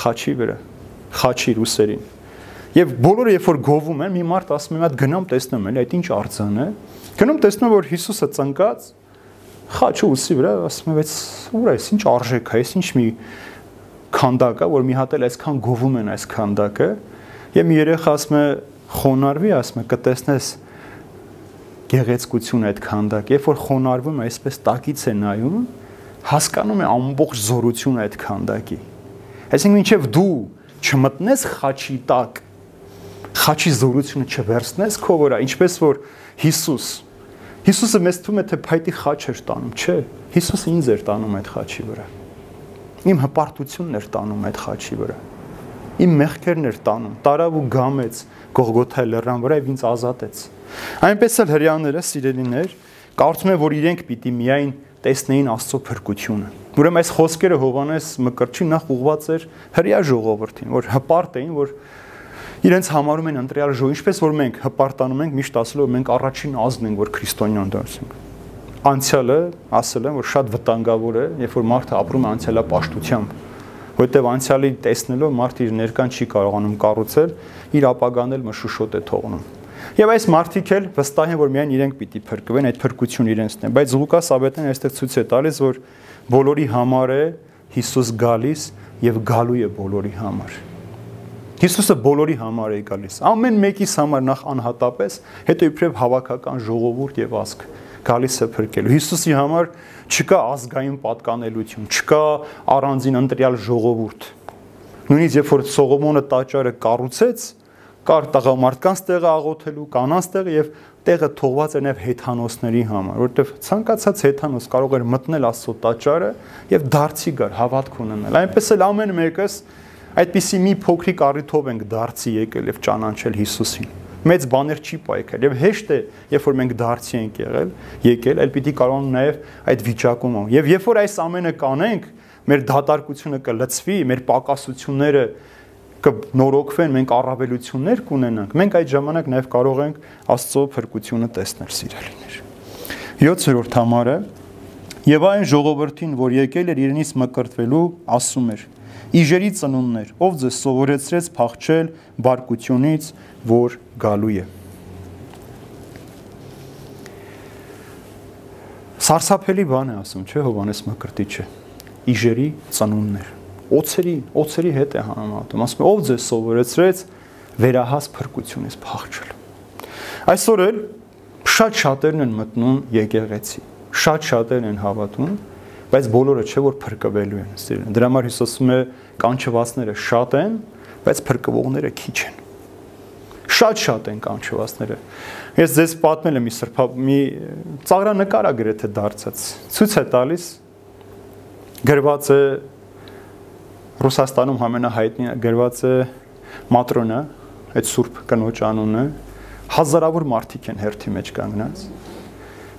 խաչի վրա, խաչի ռուսերին։ Եվ բոլորը երբ որ գովում են, մի մարդ ասում է՝ «Մատ գնամ տեսնեմ, էլի այդ ինչ արձան է»։ Գնում տեսնում որ Հիսուսը ծնկած խաչը ուսի վրա, ասում է՝ «Բայց ուր է, ինչ արժեք է, ինչ մի քանդակ է, որ մի հատ էլ այսքան գովում են այս քանդակը»։ Եվ մի երեխա ասում է՝ «Խոնարհվի», ասում է՝ «Կտեսնես» գեղեցկություն այդ քանդակ, երբ որ խոնարհվում է, այսպես տակից է նայում, հասկանում է ամբողջ զորությունը այդ քանդակի։ Այսինքն մինչև դու չմտնես խաչի տակ, խաչի զորությունը չվերցնես քո վրա, ինչպես որ Հիսուս Հիսուսը մեզ թվում է թե փայտի խաչ էր տանում, չէ։ Հիսուսը ինձ էր տանում այդ խաչի վրա։ Իմ հպարտությունն էր տանում այդ խաչի վրա։ Իմ մեղքերն էր տանում, տարավ ու գամեց Գողգոթա լեռան վրա եւ ինձ ազատեց։ Այնպես էլ հрьяաները, սիրելիներ, կարծում են, որ իրենք պիտի միայն տեսնեին Աստծո փրկությունը։ Ուրեմն այս խոսքերը Հովանես Մկրտչի նախ ուղված էր հрья ժողովրդին, որ հպարտ էին, որ իրենց համարում են ընտրյալ ժողով, ինչպես որ մենք հպարտանում ենք միշտ ասելով մենք առաջին ազգն ենք, որ քրիստոնյան դարձանք։ Անցյալը ասել են, որ շատ վտանգավոր է, երբ որ մարդը ապրում է անցյալապաշտությամբ, որտեղ անցյալի տեսնելով մարդը իր ներկան չի կարողանում կառուցել, իր ապագան էլ մշուշոտ է թողնում։ Եվ այս մարդիկ էլ վստահ են, որ միայն իրենք պիտի փրկվեն, այդ փրկություն իրենցն է։ Բայց Ղուկաս Աբետեն այստեղ ցույց է տալիս, որ բոլորի համար է Հիսուս գալիս եւ գալու է բոլորի համար։ Հիսուսը բոլորի համար է գալիս։ Ամեն մեկիս համար նախ անհատապես, հետո իբրև հավաքական ժողովուրդ եւ ազգ գալիս է փրկելու։ Հիսուսի համար չկա ազգային պատկանելություն, չկա առանձին ընտրյալ ժողովուրդ։ Նույնիսկ երբ որ Սողոմոնը տաճարը կառուցեց, կար տղամարդկանց տեղը աղոթելու, կանանց տեղը եւ տեղը թողված է նաեւ հեթանոսների համար, որովհետեւ ցանկացած հեթանոս կարող էր մտնել Աստծո տաճարը եւ դարձի գար հավատք ունենալ։ Այնպես էլ ամեն մեկս այդպիսի մի փոքրիկ առիթով ենք դարձի եկել եւ ճանաչել Հիսուսին մեծ բաներ չի պայքել եւ հեշտ է երբ որ մենք դարձի ենք եղել եկել այլ պիտի կարողանանք նաեւ այդ վիճակում եւ երբ որ այս ամենը կանենք մեր դատարկությունը կլծվի մեր պակասությունները կնորոգվեն մենք առավելություններ կունենանք մենք այդ ժամանակ նաեւ կարող ենք աստծո փրկությունը տեսնել սիրելիներ 7-րդ համարը. Եւ այն ժողովրդին որ եկել էր իրենից մկրտվելու ասում էր Իժերի ծնուններ, ով ձեզ սովորեցրեց փախչել բարկությունից, որ գալու է։ Սարսափելի բան է ասում, չէ՞ Հովանես Մկրտիչը։ Իժերի ծնուններ։ Օցերի, օցերի հետ է համատում։ Ասում է, ով ձեզ սովորեցրեց վերահաս փրկությունից փախչել։ Այսօր էլ շատ շատերն են մտնում եկեղեցի։ Շատ շատերն են հավատում, բայց բոլորը չէ որ փրկվելու են սիրուն։ Դրա համար Հիսուս ասում է կանչվածները շատ են, բայց փրկվողները քիչ են։ Շատ-շատ են կանչվածները։ Ես ձեզ պատմել եմ մի սրբա մի ծաղրանկար է գրեթե դարձած։ Ցույց է տալիս գրված է Ռուսաստանում ամենահայտնի գրված է Մատրոնա, այդ սուրբ կնոջ անունը, հազարավոր մարդիկ են հերթի մեջ կանգնած։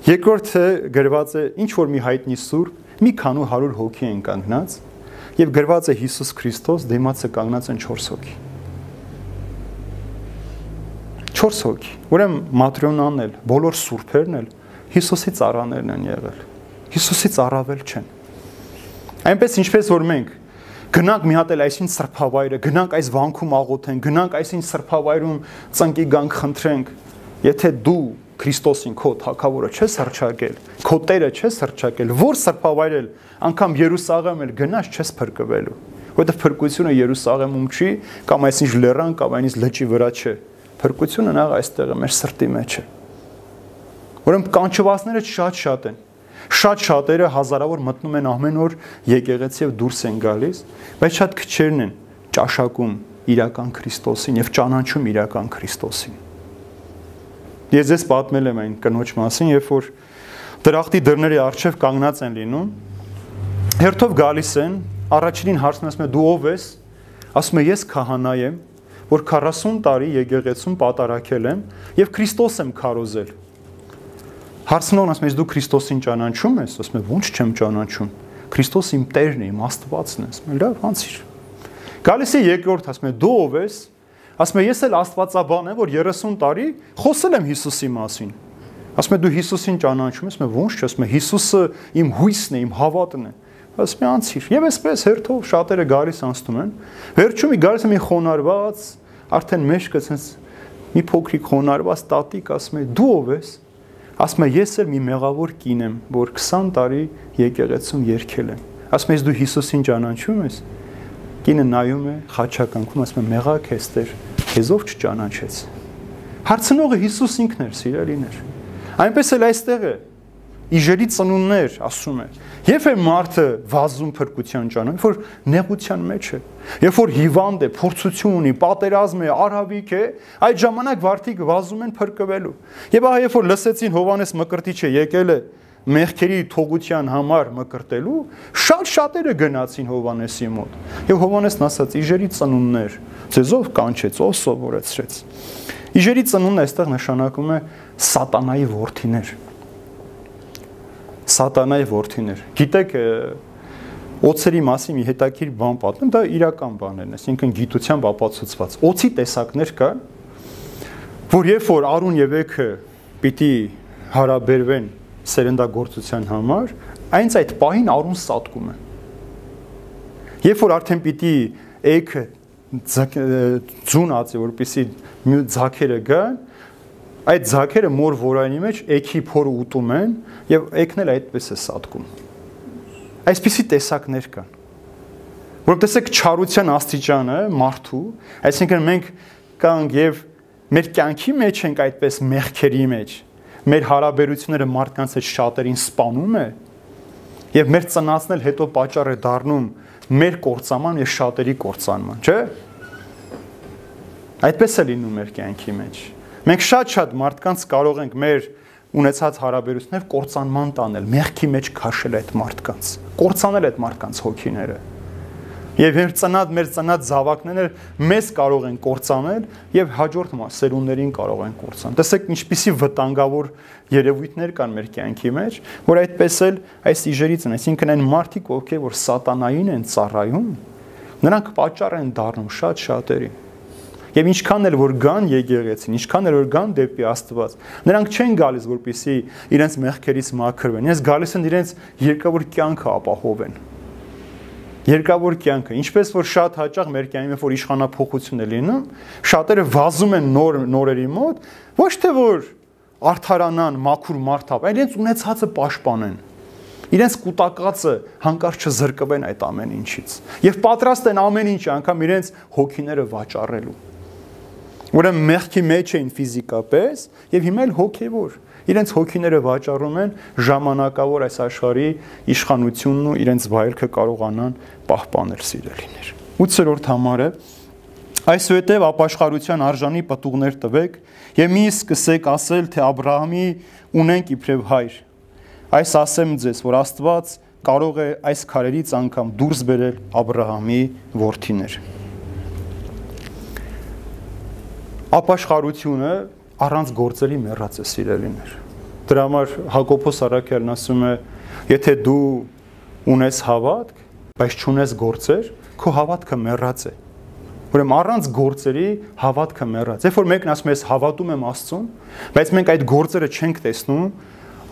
Երկրորդը գրված է ինչ որ մի հայտնի սուրբ մի քանու 100 հոգի են կանգնած եւ գրված է Հիսուս Քրիստոս դեմացը կանգնած են 4 հոգի 4 հոգի ուրեմն Մատրոնան էլ բոլոր սուրբերն էլ Հիսուսի ծառաներն են եղել Հիսուսից առավել չեն այնպես ինչպես որ մենք գնանք մի հատ էլ այսին սրբավայրը, գնանք այս վանքում աղոթենք, գնանք այսին սրբավայրում ծնկի գանք խնդրենք։ Եթե դու Քրիստոսին քո թակավորը չես հրճակել, քո Տերը չես հրճակել, որ սրբավայրել, անգամ Երուսաղեմ էլ գնաս չես փրկվելու։ Որտեղ փրկությունը Երուսաղեմում չի, կամ այսինչ լեռան կամ այնից լճի վրա չէ։ Փրկությունը նա այստեղ է մեր սրտի մեջ է։ Ուրեմն կանչվածները շատ-շատ են։ Շատ շատերը հազարավոր մտնում են ամեն օր եկեղեցի եւ դուրս են գալիս, բայց շատ քչերն են ճաշակում իրական Քրիստոսին եւ ճանաչում իրական Քրիստոսին։ Ես ես պատմել եմ այն կնոջ մասին, երբ որ դրախտի դռների առջև կանգնած են լինում, հերթով գալիս են, առաջինին հարցնում ասում է դու ով ես, ասում է ես քահանա եմ, որ 40 տարի եկեղեցում պատարակել եմ եւ Քրիստոս եմ քարոզել։ Հարցնողն ասում է դու Քրիստոսին ճանաչում ես, ասում է ո՞նց չեմ ճանաչում։ Քրիստոս իմ Տերն է, իմ Աստվածն է, ասում է լավ, անցիր։ Գալիս է երկրորդ, ասում է դու ով ես։ Ասում է ես էլ Աստվածաբան եմ, որ 30 տարի խոսել եմ Հիսուսի մասին։ Ասում է դու Հիսուսին ճանաչում ես, ասում է ո՞նց չէ, ասում է Հիսուսը իմ հույսն է, իմ հավատն է։ Ասում է անցիր։ Եվ այսպես հերթով շատերը գալիս անցնում են։ Վերջում ի գալիս է մի խոնարհված, արդեն մեջքը sense մի փոքրիկ խոնարհված տատիկ ասում է դու ով ես։ Ասում է ես էլ մի մեղավոր կին եմ, որ 20 տարի եկեղեցում երկել եմ։ Ասում է դու Հիսուսին ճանաչում ես։ Կինը նայում է, խաչականքում ասում է մեղակ ես Տեր, քեզով չճանաչեց։ Հարցնողը Հիսուս ինքն էր, սիրելիներ։ Այնպես էլ այստեղ է իժերի ծնուններ, ասում է։ Երբ է մարդը վազում փրկության ճանապարհ, որ նեղության մեջ է, երբ որ հիվանդ է, փորձություն ունի, պատերազմ է, արհավիկ է, այդ ժամանակ վարդիկ վազում են փրկվելու։ Եվ ահա երբ որ լսեցին Հովանես Մկրտիչը եկել է մեղքերի թողության համար մկրտելու շատ շատերը գնացին Հովանեսի մոտ։ Եվ Հովանեսն ասաց՝ «Իժերի ծնուններ, ձեզով կանչեց, ով սովորեցրեց»։ Իժերի ծնունդը այստեղ նշանակում է սատանայի որդիներ։ Սատանայի որդիներ։ Գիտեք, օծերի մասին մի հետաքրիր բան պատմեմ, դա իրական բաներն է, այսինքն գիտությամբ ապացուցված։ Օծի տեսակներ կա, որ երբ որ Արուն եւ Էքը պիտի հարաբերվեն սերնդագործության համար, այնց այդ պահին արուն սատկում է։ Երբ որ արդեն պիտի էքը ձուն ածի, որպեսի ձակերը գան, այդ ձակերը մոր որանի մեջ էքի փորը ուտում են եւ էքն էլ այդպես է սատկում։ Այսպիսի տեսակներ կան։ Որ տեսեք չարության աստիճանը մարդու, այսինքն մենք կանք եւ մեր կյանքի մեջ ենք այդպես մեղքերի մեջ, մեր հարաբերությունները մարդկանց հետ շատերին սպանում է եւ մեր ծնածն էլ հետո պատճառ է դառնում մեր կործանման եւ շատերի կործանման, չէ՞։ Այդպես է լինում մեր կյանքի մեջ։ Մենք շատ-շատ մարդկանց կարող ենք մեր ունեցած հարաբերություններ կործանման տանել, մեղքի մեջ քաշել այդ մարդկանց, կործանել այդ մարդկանց հոգիները։ Եվ մեր ծնած մեր ծնած զավակները մեզ կարող են կործանել եւ հաջորդ սերունդներին կարող են կործանել։ Տեսեք ինչպիսի վտանգավոր երևույթներ կան մեր կյանքի մեջ, որ այդպես էլ այս իժերից են, այսինքն այն մարդիկ, ովքեր որ սատանային են ծառայում, նրանք պատճառ են դառնում շատ շատերի։ Եվ ինչքան էլ որ գան եկեղեցին, ինչքան էլ որ գան դեպի Աստված, նրանք չեն գալիս որպեսի իրենց մեղքերից մաքրվեն։ Իրենց գալիս են իրենց երկավոր կյանքը ապահովեն երկավոր կյանքը, ինչպես որ շատ հաճախ մեր կյանքում որ իշխանապողություն է լինում, շատերը վազում են նոր նորերի մոտ, ոչ թե որ արթարանան, մաքուր մարդապ, այլ իրենց ունեցածը պաշտպանեն։ Իրենց կൂട്ടակածը հանկարծ չզրկվեն այդ ամեն ինչից։ Եվ պատրաստ են ամեն ինչ անգամ իրենց հոգիները վաճառելու։ Ուրեմն մեղքի մեջ էին ֆիզիկապես եւ հիմա էլ հոգեվոր իրենց հոգիները վաճառում են ժամանակավոր այս աշխարհի իշխանությունն ու իրենց վայելքը կարողանան պահպանել սիրելիներ 8-րդ համարը. Այսուհետև ապաշխարության արժանի պատուղներ տվեք եւ մի սկսեք ասել, թե Աբրահամի ունենք իբրև հայր։ Այս ասեմ ձեզ, որ Աստված կարող է այս քարերից անգամ դուրս բերել Աբրահամի որդիներ։ Ապաշխարությունը առանց գործերի մեռած է սիրելիներ։ Դրա համար Հակոբոս Արաքյալն ասում է, եթե դու ունես հավատք, բայց չունես գործեր, քո հավատքը մեռած է։ Ուրեմն առանց գործերի հավատքը մեռած։ Երբ որ մեկն ասում է, ես հավատում եմ Աստծուն, բայց մենք այդ գործերը չենք տեսնում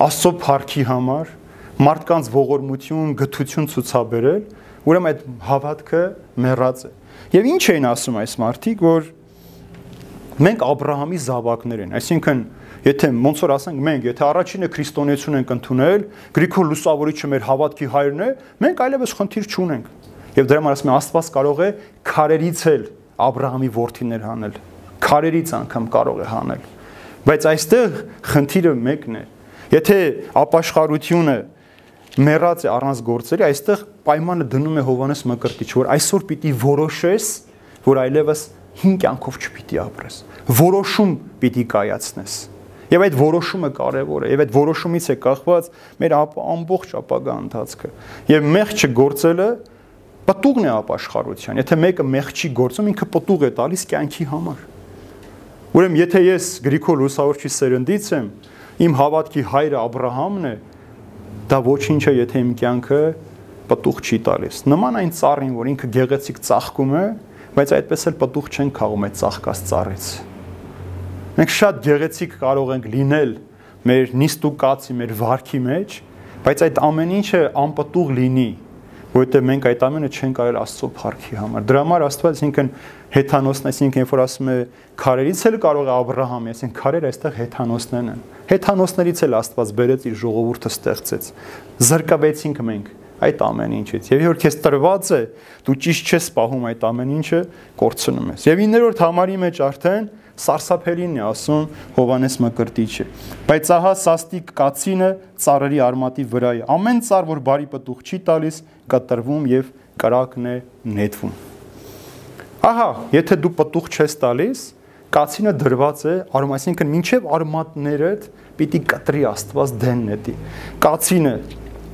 Աստծո փառքի համար, մարդկանց ողորմություն, գթություն ցուցաբերել, ուրեմն այդ հավատքը մեռած է։ Եվ ինչ էին ասում այս մարդիկ, որ մենք Աբրահամի զավակներ ենք, այսինքն եթե ոնց որ ասենք մենք, եթե առաջինը քրիստոնեություն ենք ընդունել, Գրիգոր Լուսավորիչը մեր հավատքի հայրն է, մենք այլևս խնդիր չունենք։ Եվ դրա համար ասում եմ Աստված կարող է քարերից էլ Աբրահամի ворթիներ հանել։ Քարերից անգամ կարող է հանել։ Բայց այստեղ խնդիրը մեկն է։ Եթե ապաշխարությունը մեռած է առանց գործերի, այստեղ պայմանը դնում է Հովանես Մկրտիչ, որ այսօր պիտի որոշես, որ այլևս հին կյանքով չպիտի ապրես։ Որոշում պիտի կայացնես։ Եվ այդ որոշումը կարևոր է, եւ այդ որոշումից է կախված մեր ամբողջ ապագա ընթացքը։ Եվ մեղ չգործելը պտուղն է ապաշխարության։ Եթե մեկը մեղ չի գործում, ինքը պտուղ է տալիս կյանքի համար։ Ուրեմն եթե ես Գրիգոր Լուսավորչի սերնդից եմ, իմ հավատքի հայրը Աբ รา համն է, դա ոչինչ է, եթե իմ կյանքը պտուղ չի տալիս։ Նման այն ծառին, որ ինքը գեղեցիկ ծաղկում է, բայց այդպես էլ պտուղ չեն քաղում այդ ծաղկած ծառից։ Մենք շատ գեղեցիկ կարող ենք լինել մեր նիստուկացի, մեր վարքի մեջ, բայց այդ ամեն ինչը անպտուղ լինի, որովհետև մենք այդ ամենը չենք կարել Աստծո փառքի համար։ Դրա համար Աստված ինքն հեթանոսն, այսինքն երբ որ ասում է քարերից էլ կարող է Աբ รา համի, այսինքն քարերը այստեղ հեթանոսներն են։ Հեթանոսներից էլ Աստված բերեց իր ժողովուրդը ստեղծեց։ Զրկվեցինք մենք այդ ամեն ինչից։ Եվ որ քեզ տրված է, դու ճիշտ չես պահում այդ ամեն ինչը, կորցնում ես։ Եվ 9-րդ համարի մեջ արդեն սարսափելին է ասում Հովանես Մկրտիչը։ Բայց ահա սաստիկ կացինը ծառերի արմատի վրա է։ Ամեն ծառ, որ բարի պտուղ չի տալիս, կտրվում եւ կրակն է նետվում։ Ահա, եթե դու պտուղ չես տալիս, կացինը դրված է արում, այսինքն մինչև արմատներդ պիտի կտրի Աստված դեն նետի։ Կացինը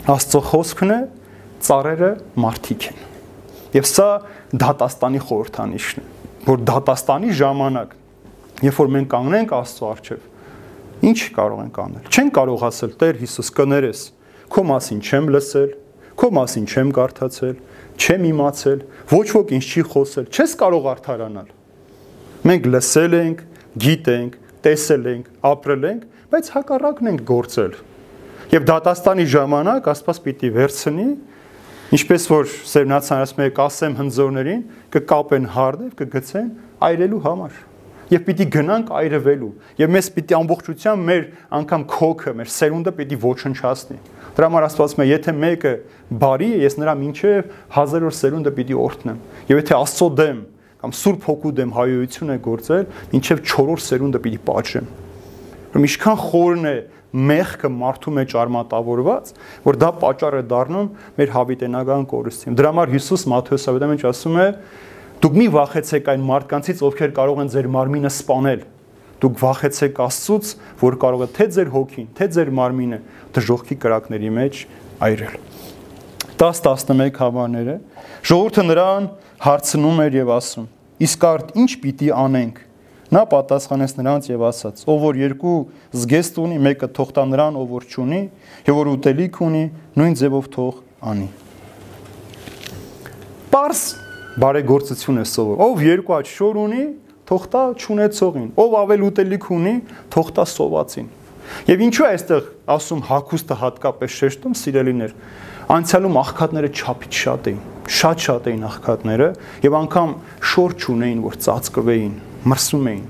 Աստծո խոսքն է, ծառերը մարդիկ են։ Եվ սա դատաստանի խորհրդանիշն է, որ դատաստանի ժամանակ Երբ որ մենք կանգնենք Աստծո առջև, ինչ կարող ենք անել։ Չեն կարող ասել Տեր Հիսուս կներես, քո մասին չեմ լսել, քո մասին չեմ կարդացել, չեմ իմացել, ոչ ոք ինձ չի խոսել, չես կարող արդարանալ։ Մենք լսել ենք, գիտենք, տեսել ենք, ապրել ենք, բայց հակառակն ենք գործել։ Եվ դատաստանի ժամանակ Աստված պիտի վերցնի, ինչպես որ Սերնացան ասում է, կասեմ հնձորներին, կկապեն հարդև, կգցեն այրելու համար եւ պիտի գնանք այրվելու եւ մեզ պիտի ամբողջությամբ մեր անգամ քոքը, մեր սերունդը պիտի ոչնչացնի։ Դրա համար Աստված է, եթե մեկը բարի է, ես նրա մինչև հազարավոր սերունդը պիտի օրհնեմ։ Եվ եթե Աստծո դեմ կամ Սուրբ Հոգու դեմ հայոյություն է գործել, մինչև 4-րդ սերունդը պիտի պատժեմ։ Ուրեմն ինչքան խորն է մեղքը մարդու մեջ արմատավորված, որ դա պատճառ է դառնում մեր հավիտենական կորստին։ Դրա համար Հիսուս Մատթեոս ավետարանի մեջ ասում է. Դուք մի վախեցեք այն մարդկանցից, ովքեր կարող են ձեր մարմինը սպանել։ Դուք վախեցեք Աստծուց, որ կարող է թե ձեր հոգին, թե ձեր մարմինը դժողքի կրակների մեջ այրել։ 10-11 հավաները ժողովուրդը նրան հարցնում էր եւ ասում. Իսկ արդ ինչ պիտի անենք, Նա պատասխանեց նրանց եւ ասաց. Ով որ երկու զգեստ ունի, մեկը թող տա նրան, ով որ չունի, եւ որ ուտելիք ունի, նույն ձևով թող անի։ Պարս բարեգործություն է սովոր։ Ով երկու աչ շոր ունի, թող տա ճանաչողին։ Ով ավել ուտելիք ունի, թող տա սովածին։ Եվ ինչու է այստեղ ասում հակուստը հատկապես շեշտում սիրելիներ։ Անցյալում աղքատները չափից շատ էին, շատ-շատ էին աղքատները եւ անգամ շոր չունեին, որ ծածկվեին, մրսում էին։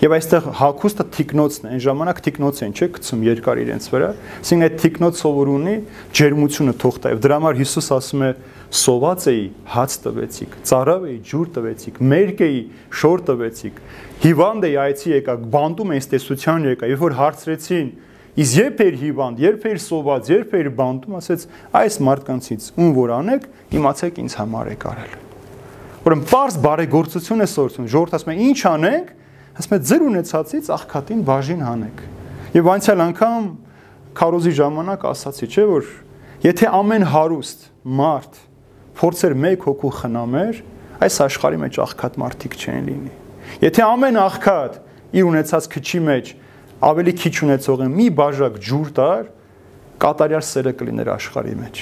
Եվ այստեղ հակուստը թիկնոցն է, այն ժամանակ թիկնոց են, չէ, գցում երկար իրենց վրա։ Այսինքն այդ թիկնոց սովոր ունի ջերմությունը թող տա։ Եվ դրա համար Հիսուս ասում է սոված էի, հաց տվեցիք, ծարավ էի, ջուր տվեցիք, մերկ էի, շոր տվեցիք, հիվանդ էի, այցի եկա, բանտում էի, տեսության եկա, երբ որ հարցրեցին, Իս երբ էր հիվանդ, երբ էր սոված, երբ էր բանտում, ասեց, այս մարդկանցից ում որ անեք, իմացեք ինձ համար եք արել։ Ուրեմն པարզ բարեգործություն է սորցում։ Ժողովուրդ ասում է, ինչ անենք, ասում է ձեր ունեցածից աղքատին բաժին հանեք։ Եվ անցյալ անգամ քարոզի ժամանակ ասացի, չէ՞ որ եթե ամեն հարուստ մարդ փորձեր մեկ հոգու խնամեր, այս աշխարհի մեջ աղքատ մարդիկ չեն լինի։ Եթե ամեն աղքատ իր ունեցած քչի մեջ ավելի քիչ ունեցող են մի բաժակ ջուր տար, կատարյալ սերը կլիներ աշխարհի մեջ։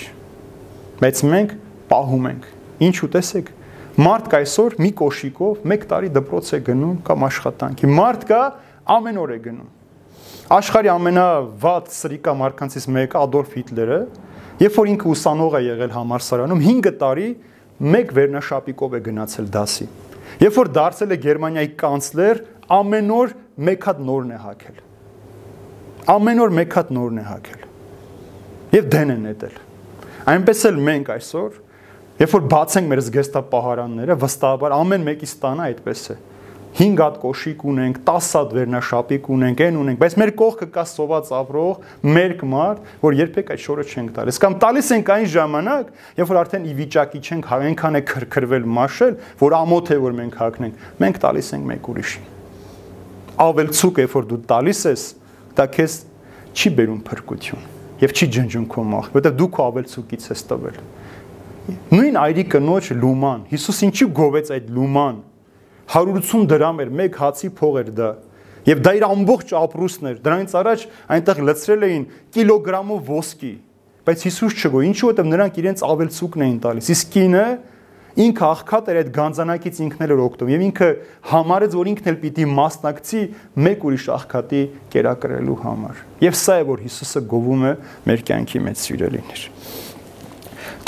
Բայց մենք պահում ենք։ Ինչու տեսեք, մարդ կա այսօր մի կոշիկով 1 տարի դպրոց է գնում կամ աշխատանքի։ Մարդ կա ամեն օր է գնում։ Աշխարհի ամենավատ սրիկա մարկանցից մեկը Ադոլֆ Հիտլերը Երբ որ ինքը ուսանող է եղել համալսարանում 5 տարի մեկ վերնաշապիկով է գնացել դասի։ Երբ որ դարձել է Գերմանիայի կանցլեր, ամեն օր մեկ հատ նորն է հակել։ Ամեն օր մեկ հատ նորն է հակել։ Եվ դեն է նետել։ Այնպես էլ մենք այսօր, երբ որ բացենք մեր զգեստապահարանները, վստահաբար ամեն մեկի ստանա այդպես է։ 5 հատ կոշիկ ունենք, 10 հատ վերնաշապիկ ունենք, այն ունենք, բայց մեր կողքը կա սոված ապրող մերկ մարդ, որ երբեք այդ շորը չենք տալիս։ Կամ տալիս ենք այն ժամանակ, երբ որ արդեն ի վիճակի չենք այնքան է քրքրվել մաշել, որ ամոթ է որ մենք հակնենք, մենք տալիս ենք մեկ ուրիշին։ Ավել ցուկ է, որ դու տալիս ես, դա քեզ չի բերում փրկություն եւ չի ջնջում քո մախ, որովհետեւ դու քո ավել ցուկից ես տվել։ Նույն այրի կնոջ լուման, Հիսուս ինչի գովեց այդ լուման 180 դրամ էր, մեկ հացի փող էր դա։ Եվ դա իր ամբողջ ապրուստն էր։ Դրանից առաջ այնտեղ լցրել էին կիլոգրամով ոսկի։ Բայց Հիսուս չգո, ինչու որտեղ նրանք իրենց ավելցուկն էին տալիս։ Իսկ կինը ինքը աղքատ էր այդ գանձանակից ինքն էլ էր օգտվում եւ ինքը համարեց որ ինքն էլ պիտի մասնակցի մեկ ուրիշ աղքատի կերակրելու համար եւ սա է որ Հիսուսը գովում է մեր կյանքի մեջ սիրելիներ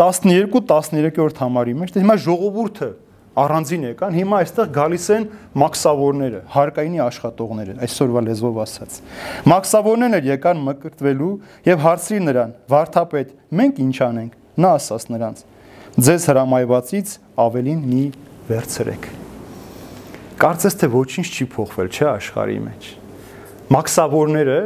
12 13-րդ համարի մեջ դե հիմա ժողովուրդը առանձին եկան, հիմա այստեղ գալիս են մաքսավորները, հարկայինի աշխատողները, այսօրվա լեզվով ասած։ Մաքսավորներն եկան մկրտվելու եւ հարցրի նրան. «Վարդապետ, մենք ինչ անենք»։ Նա ասաց նրանց. «Ձեզ հրամայվածից ավելին մի վերցրեք»։ Կարծես թե ոչինչ չի փոխվել, չէ՞ աշխարհի մեջ։ Մաքսավորները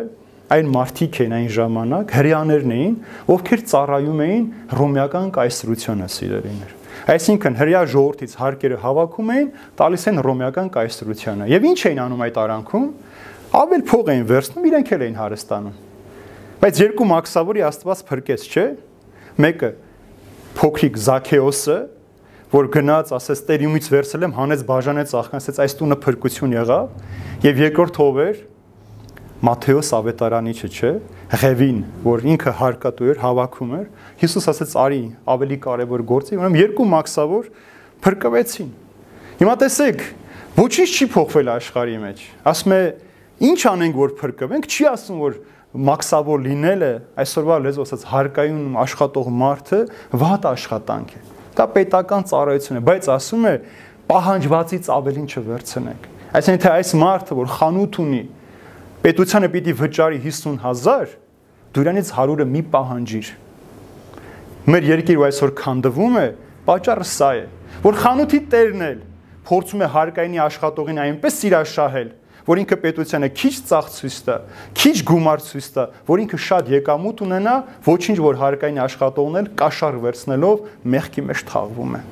այն մարդիկ էին այն ժամանակ հрьяաներն էին, ովքեր ծառայում էին ռոմեական կայսրությունը սիրելիներ։ Այսինքն հрья ժողովրդից հարկերը հավաքում էին, տալիս են ռոմեական կայսրությանը։ Եվ ինչ էին անում այդ արանքում։ Ավել փող էին վերցնում, իրենք էլ էին հարստանում։ Բայց երկու մաքսավորի Աստված փրկեց, չէ՞։ Մեկը փոքրիկ Զաքեոսը, որ գնաց, ասես Տեր ումից վերցրել եմ, հանեց բաժանեց աղքանցեց, այս տունը փրկություն եղավ, եւ երկրորդ ով էր Մատթեոս ավետարանիչը, չէ՞, Ղևին, որ ինքը հարկատու էր, հավաքում էր, Հիսուս ասեց արի ավելի կարևոր գործի, ուրեմն երկու մաքսավոր փրկվեցին։ Հիմա տեսեք, ոչինչ չի փոխվել աշխարհի մեջ։ Ասում է, ինչ անենք որ փրկվենք, չի ասում որ մաքսավոր լինելը այսօրվա լեզվով ասած հարկայում աշխատող մարդը վատ աշխատանք է։ Դա պետական ծառայություն է, բայց ասում է պահանջվածից ավելին չվերցնենք։ Այսինքն թե այս մարդը որ խանութ ունի, պետությանը պիտի վճարի 50000, դուրանից 100-ը մի պահանջիր։ Մեր երկիրը այսօր քանդվում է, պատճառը սա է, որ խանութի տերն էլ փորձում է հարկայինի աշխատողին այնպես սիրաշահել, որ ինքը պետությանը քիչ ծախ ցույց տա, քիչ գումար ցույց տա, որ ինքը շատ եկամուտ ունենա, ոչինչ որ հարկային աշխատողն էլ կաշառ վերցնելով մեղքի մեջ թաղվում է։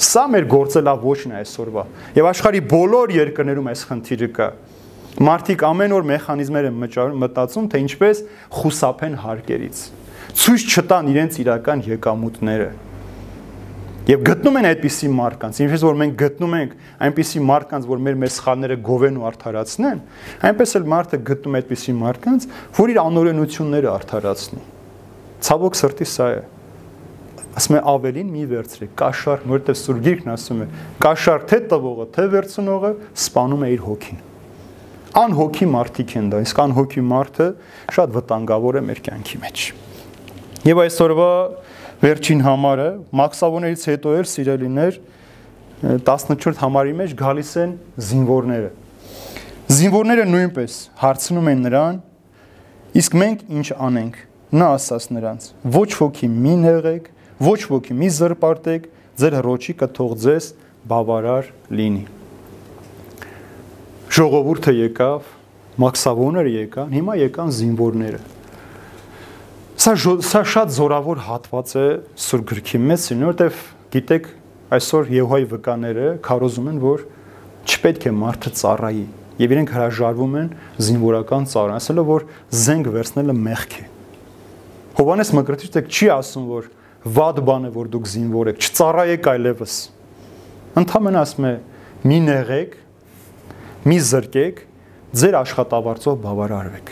Սա մեր գործելա ոչն է այսօրվա։ Եվ աշխարի բոլոր երկրներում այս խնդիրը կա։ Մարդիկ ամեն օր մեխանիզմներ են մտածում, թե ինչպես խուսափեն հարկերից։ Ցույց չտան իրենց իրական եկամուտները։ Եվ գտնում են այդպիսի մարդկանց, ինչպես որ մենք գտնում ենք այնպիսի մարդկանց, որ մեր մեսխանները գովեն ու արդարացնեն, այնպես էլ մարդը գտնում է այդպիսի մարդկանց, որ իր անօրենությունները արդարացնի։ Ցավոք սրտի սա է ասում է ավելին մի վերցրեք կաշառք որովհետև սուրգիրքն ասում է կաշառք թե տվողը թե վերցնողը սپانում է իր հոգին անհոգի մարդիկ են դա, իսկ անհոգի մարդը շատ վտանգավոր է մեր կյանքի մեջ։ Եվ այսօրվա վերջին համարը մաքսավոներից հետո էլ սիրելիներ 14 համարի մեջ գալիս են զինվորները։ Զինվորները նույնպես հարցնում են նրան, իսկ մենք ինչ անենք։ Նա ասաց նրանց. ոչ ոքի մի նեղեք, ոչ ոքի մի զրպարտեք, ձեր հրոչի կթող ձեզ բավարար լինի ժողովուրդը եկավ, մաքսավոները եկան, հիմա եկան զինվորները։ Սա սա շատ զորավոր հատված է Սուրբ գրքի մեջ, որովհետև գիտեք, այսօր Եհովայի վկաները քարոզում են, որ չպետք է մարդը ծառայի, եւ իրենք հրաժարվում են զինվորական ծառան, ասելով որ զենք վերցնելը մեղք է։ Հովանես Մկրտիչը չի ասում, որ վատ բան է, որ դուք զինվոր եք, չծառայեք այլևս։ Ընդհանրապես ասում է՝ մի նեղեք, մի զրկեք, ձեր աշխատավարձով բավարարվեք։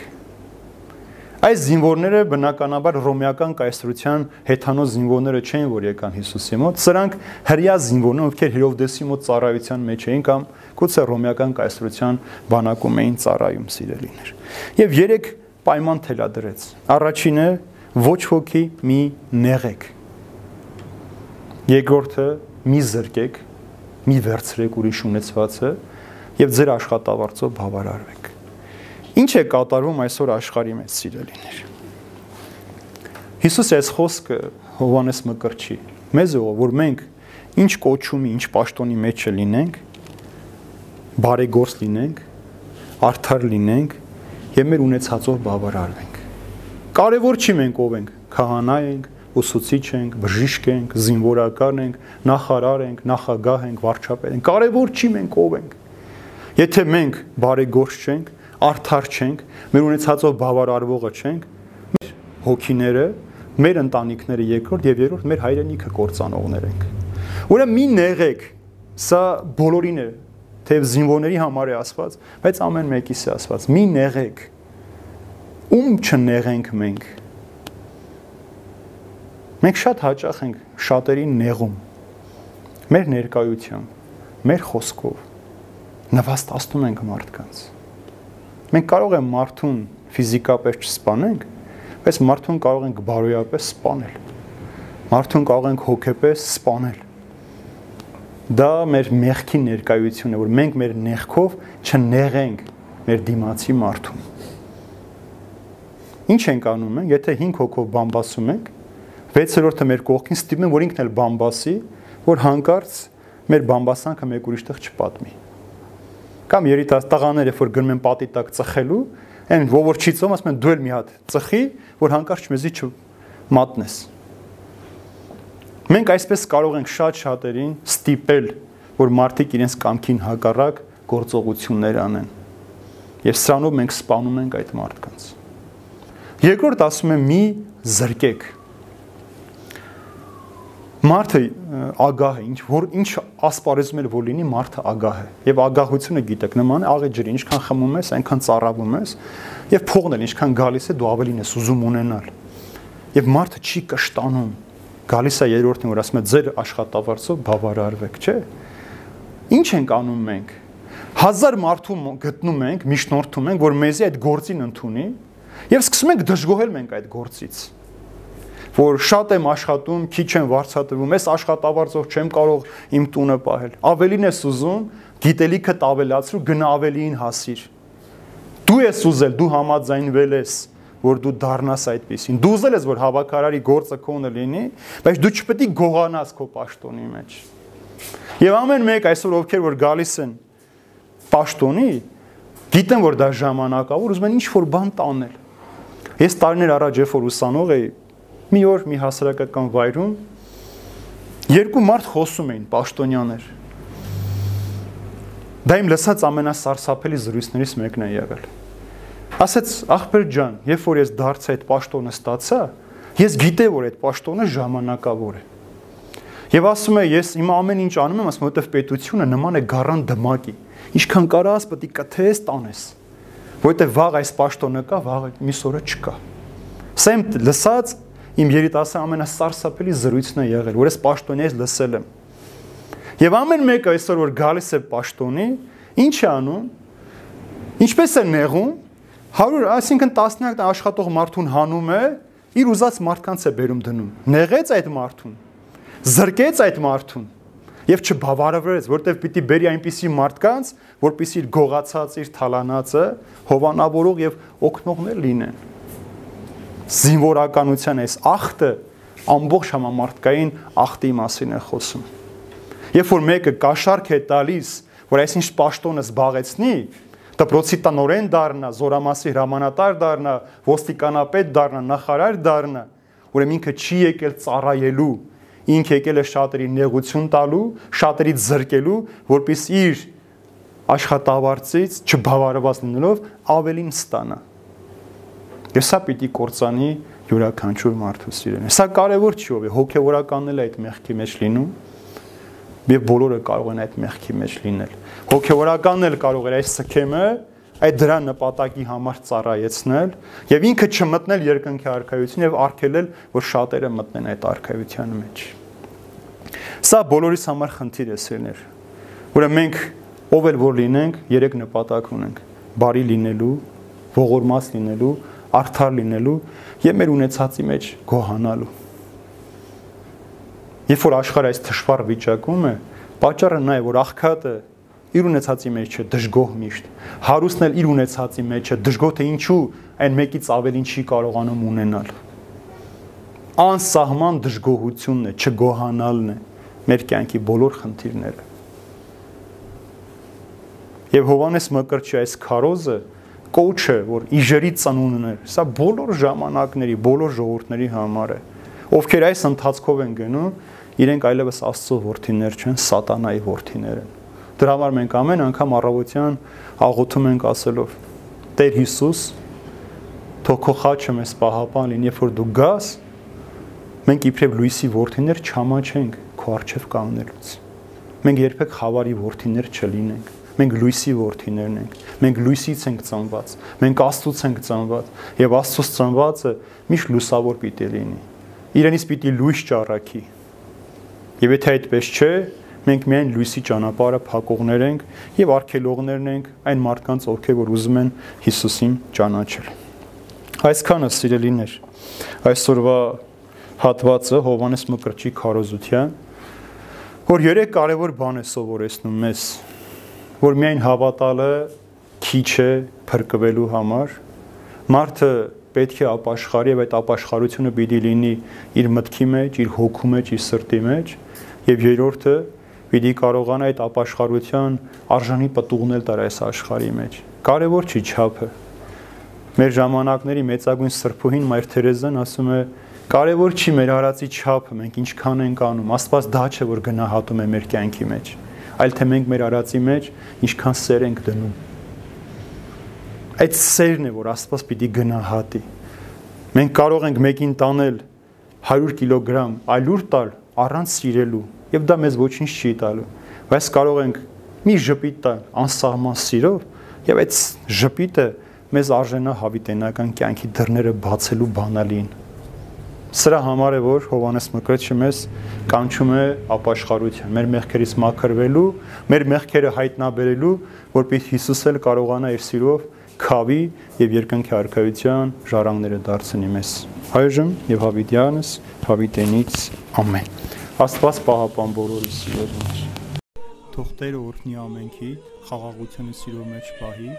Այս զինվորները բնականաբար ռոմեական կայսրության հեթանոց զինվորները չէին, որ եկան Հիսուսի մոտ, սրանք հрья զինվորներ, ովքեր Հերովդեսի մոտ ծառայության մեջ էին կամ գուցե ռոմեական կայսրության բանակում էին ծառայում սիրելիներ։ Եվ երեք պայման թելադրեց։ Առաջինը ոչ ոքի մի նեղեք։ Երկրորդը մի զրկեք, մի վերցրեք ուրիշ ունեցվածը, եւ ձեր աշխատավարձով բավարարվեք։ Ինչ է կատարվում այսօր աշխարհի մեջ սիրելիներ։ Հիսուս այս խոսքը Հովանես Մկրտչի մեզ ով որ մենք ինչ կոչումի, ինչ պաշտոնի մեջ լինենք, բարեգործ լինենք, արդար լինենք եւ մեր ունեցածով բավարարվենք։ Կարևոր չի մենք ով ենք, քահանա ենք, ուսուցիչ ենք, բժիշկ ենք, զինվորական ենք, նախարար ենք, նախագահ ենք, վարչապետ ենք։ Կարևոր չի մենք ով ենք։ Եթե մենք բարեգործ չենք, արդար չենք, մեր ունեցածով բավարարվողը չենք, մեր հոգիները, մեր ընտանիքները երկրորդ եւ երրորդ մեր հայրենիքը կործանողներ ենք։ Ուրեմն մի նեղեք, սա բոլորին է, թեև զինվորների համար է ասված, բայց ամեն մեկիս է ասված։ Մի նեղեք։ Ում չնեղենք մենք։ Մենք շատ հաճախ ենք շատերին նեղում։ Մեր ներկայությամբ, մեր խոսքով նվաստացնում ենք մարդկանց։ Մենք կարող ենք մարդուն ֆիզիկապես չսպանենք, բայց մարդուն կարող ենք բարոյապես սպանել։ Մարդուն կարող ենք հոգեպես սպանել։ Դա մեր մեղքի ներկայությունն է, որ մենք մեր նեղքով չնեղենք մեր դիմացի մարդուն։ Ինչ ենք անում մենք, եթե 5 հոգով բամբասում ենք, 6-րդը մեր կողքին ստիպում են, որ ինքն էլ բամբասի, որ հանկարծ մեր բամբասանքը մեկ ուրիշտեղ չպատմի։ Կամ երիտասարդ տղաները, որ գնում են պատի տակ ծխելու, այն ողորչիցով ասում են դու էլ մի հատ ծխի, որ հանկարծ մեզի չմատնես։ Մենք այսպես կարող ենք շատ շատերին ստիպել, որ մարդիկ իրենց կամքին հակառակ գործողություններ անեն։ Եվ սրանով մենք սպանում ենք այդ մարդկանց։ Երկրորդ ասում է մի զրկեք Մարդը ագահ է, ինչ որ ինչ ասպարեզում էլ որ լինի, մարդը ագահ է։ Եվ ագահությունը գիտեք, նման է աղի ջրի, ինչքան խմում ես, այնքան ծառավում ես, եւ փողն էլ ինչքան գալիս է, դու ավելին ես ուզում ունենալ։ Եվ մարդը չի կշտանում։ Գալիս է երրորդին, որ ասում է ձեր աշխատավարձով բավարարվեք, չէ՞։ Ինչ ենք անում մենք։ Հազար մարդու գտնում ենք, միջնորդում ենք, որ մեզի այդ գործին ընդունի, եւ սկսում ենք դժգոհել մենք այդ գործից որ շատ եմ աշխատում, քիչ եմ վարձատրվում, ես աշխատավարձով չեմ կարող իմ տունը պահել։ Ավելին ես ուզում, գիտելիքը տավելացրու, գնա ավելիին հասիր։ Դու ես ուզել, դու համաձայնվել ես, որ դու դառնաս այդպեսին։ Դու ուզել ես, որ հավաքարարի գործը քոնը լինի, բայց դու չպետք է գողանաս քո պաշտոնի մեջ։ Եվ ամեն մեկ այսօր ովքեր որ գալիս են պաշտոնի, գիտեն որ դա ժամանակավոր, ուզում են ինչ որ բան տանել։ Ես տարիներ առաջ երբ որ ուսանող էի, Մի օր մի հասարակական վայրում երկու մարդ խոսում էին պաշտոնյաներ։ Դա իմ լսած ամենասարսափելի զրույցներից մեկն է եղել։ Ասեց ախպեր ջան, երբ որ ես դարձա այդ պաշտոնը ստացա, ես գիտեի որ այդ պաշտոնը ժամանակավոր է։ Եվ ասում է, ես իմ ամեն ինչ անում եմ, ասում որովհետև պետությունը նման է գառան դմակի։ Ինչքան կարաս պետք է կթես տանես։ Որովհետև վաղ այս պաշտոնը կա, վաղ մյուս օրը չկա։ Սա իմ լսած իմ երիտասարդ ամենասարսափելի զրույցն է եղել, որ ես պաշտոնից լսել եմ։ Եվ ամեն մեկը այսօր որ գալիս է պաշտոնի, ինչ է անում։ Ինչպես է նեղում 100, այսինքն տասնյակ աշխատող մարդուն հանում է, իր ուզած մարդկանց է բերում դնում։ Նեղեց այդ մարդուն։ Զրկեց այդ մարդուն եւ չբավարարվեց, որտեվ պիտի բերի այնպիսի մարդկանց, որպիսի իր գողացած իր թալանածը հովանավորող եւ օգնողներ լինեն զինվորականության այս ախտը ամբողջ համամարտկային ախտի մասին է խոսում։ Երբ որ մեկը կաշառք է տալիս, որ այսինչ պաշտոնը զբաղեցնի, դպրոցի տնորեն դառնա, զորամասի հրամանատար դառնա, ոստիկանապետ դառնա, նախարար դառնա, ուրեմն ինքը չի եկել ծառայելու, ինքը եկել է շատերի նեղություն տալու, շատերից զրկելու, որpիս իր աշխատավարձից չբավարարված լինելով ավելին ստանա։ Եվ սա պիտի կործանի յուրաքանչյուր մարդու սիրելին։ Սա կարևոր չի ով է, հոգեվորականն էլ այդ մեղքի մեջ լինում եւ բոլորը կարող են այդ մեղքի մեջ լինել։ Հոգեվորականն էլ կարող է այս սքեմը այդ դրա նպատակի համար ծառայեցնել եւ ինքը չմտնել երկնքի արքայություն եւ արգելել, որ շատերը մտնեն այդ արքայության մեջ։ Սա բոլորիս համար խնդիր է սիրներ։ Ուրեմն մենք ով էլ որ լինենք, երեք նպատակ ունենք՝ բարի լինելու, ողորմած լինելու արդար լինելու եւ մեր ունեցածի մեջ գոհանալու։ Երբ որ աշխարհը այս թշվառ վիճակում է, պատճառը նա է, որ աղքատը իր ունեցածի մեջ է դժգոհ միշտ։ Հարուստն էլ իր ունեցածի մեջ է դժգոհ թե ինչու այն մեկից ավելին չի կարողանում ունենալ։ Անսահման դժգոհությունն է, չգոհանալն է մեր կյանքի բոլոր խնդիրները։ Եվ Հովանես Մկրտչի այս քարոզը կոչը, որ իժերի ծնունդն է, սա բոլոր ժամանակների, բոլոր ժողովուրդների համար է։ Ովքեր այս ընթացքով են գնում, իրենք այլևս Աստծո որդիներ չեն, սատանայի որդիներ են։ Դրա համար մենք ամեն անգամ առավոտյան աղոթում ենք ասելով. Տեր Հիսուս, թող քո խաչը մեզ պահապան լինի, երբ որ դու գաս, մենք իբրև լույսի որդիներ չամաչենք քո արչև կանգնելուց։ Մենք երբեք խավարի որդիներ չլինենք մենք լույսի որդիներն ենք մենք լույսից ենք ծնված մենք աստծուց ենք ծնված եւ աստծուց ծնվածը միշտ լուսավոր պիտի լինի իրենից պիտի լույս ճառակի եւ եթե այդպես չէ մենք միայն լույսի ճանապարհը փակողներ ենք եւ արգելողներն ենք այն մարդկանց ովքեր որ ուզում են Հիսուսին ճանաչել այսքանը սիրելիներ այսօրվա հատվածը Հովանես Մկրտչի քարոզության որ երեք կարևոր բան է սովորեցնում մեզ որ միայն հավատալը քիչ է փրկվելու համար մարդը պետք է ապաշխարի եւ այդ ապաշխարությունը պիտի լինի իր մտքի մեջ, իր հոգու մեջ, իր սրտի մեջ եւ երրորդը պիտի կարողանա այդ ապաշխարության արժանի պատուղնել տար այս աշխարհի մեջ։ Կարևոր չի չափը։ Մեր ժամանակների մեծագույն սրբուհին Մայր Թերեզան ասում է կարևոր չի մեր արածի չափը, մենք ինչքան ենք անում։ Աստված դա չէ որ գնահատում է մեր կյանքի մեջ այլ թե մենք մեր արածի մեջ ինչքան սեր ենք դնում։ Այդ սերն է, որ Աստված պիտի գնահատի։ Մենք կարող ենք մեկին տանել 100 կիլոգրամ այլուր տալ առանց սիրելու, եւ դա մեզ ոչինչ չի տալու։ Բայց կարող ենք մի ժպիտ տալ անսահման սիրով, եւ այդ ժպիտը մեզ արժենա հավիտենական կյանքի դռները բացելու բանալին։ Սրա համար է որ Հովանես Մկրտչը մեզ կանչում է ապաշխարության, մեր մեղքերից մաքրվելու, մեր մեղքերը հայտնաբերելու, որպեսզի Հիսուս էլ կարողանա իր սիրով քավի եւ երկնքի արքայության ժառանգները դարձնի մեզ։ Այժմ եւ հավիտյանս հավիտենից ամեն։ Աստված պահապան բոլորի սիրելիներ։ Թող Տերը օրհնի ամենքի, խաղաղությունը սիրո մեջ պահի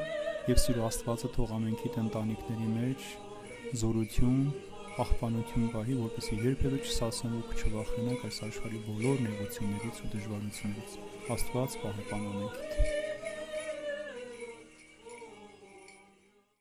եւ սիրո Աստվածը թող ամենքի ընտանիքների մեջ զորություն պահպանություն պահի, որպեսզի երբևէ չսասնվեք չվախենաք այս աշխարհի բոլոր նեղություններից ու դժվարություններից։ Աստված պահպան ամենքիդ։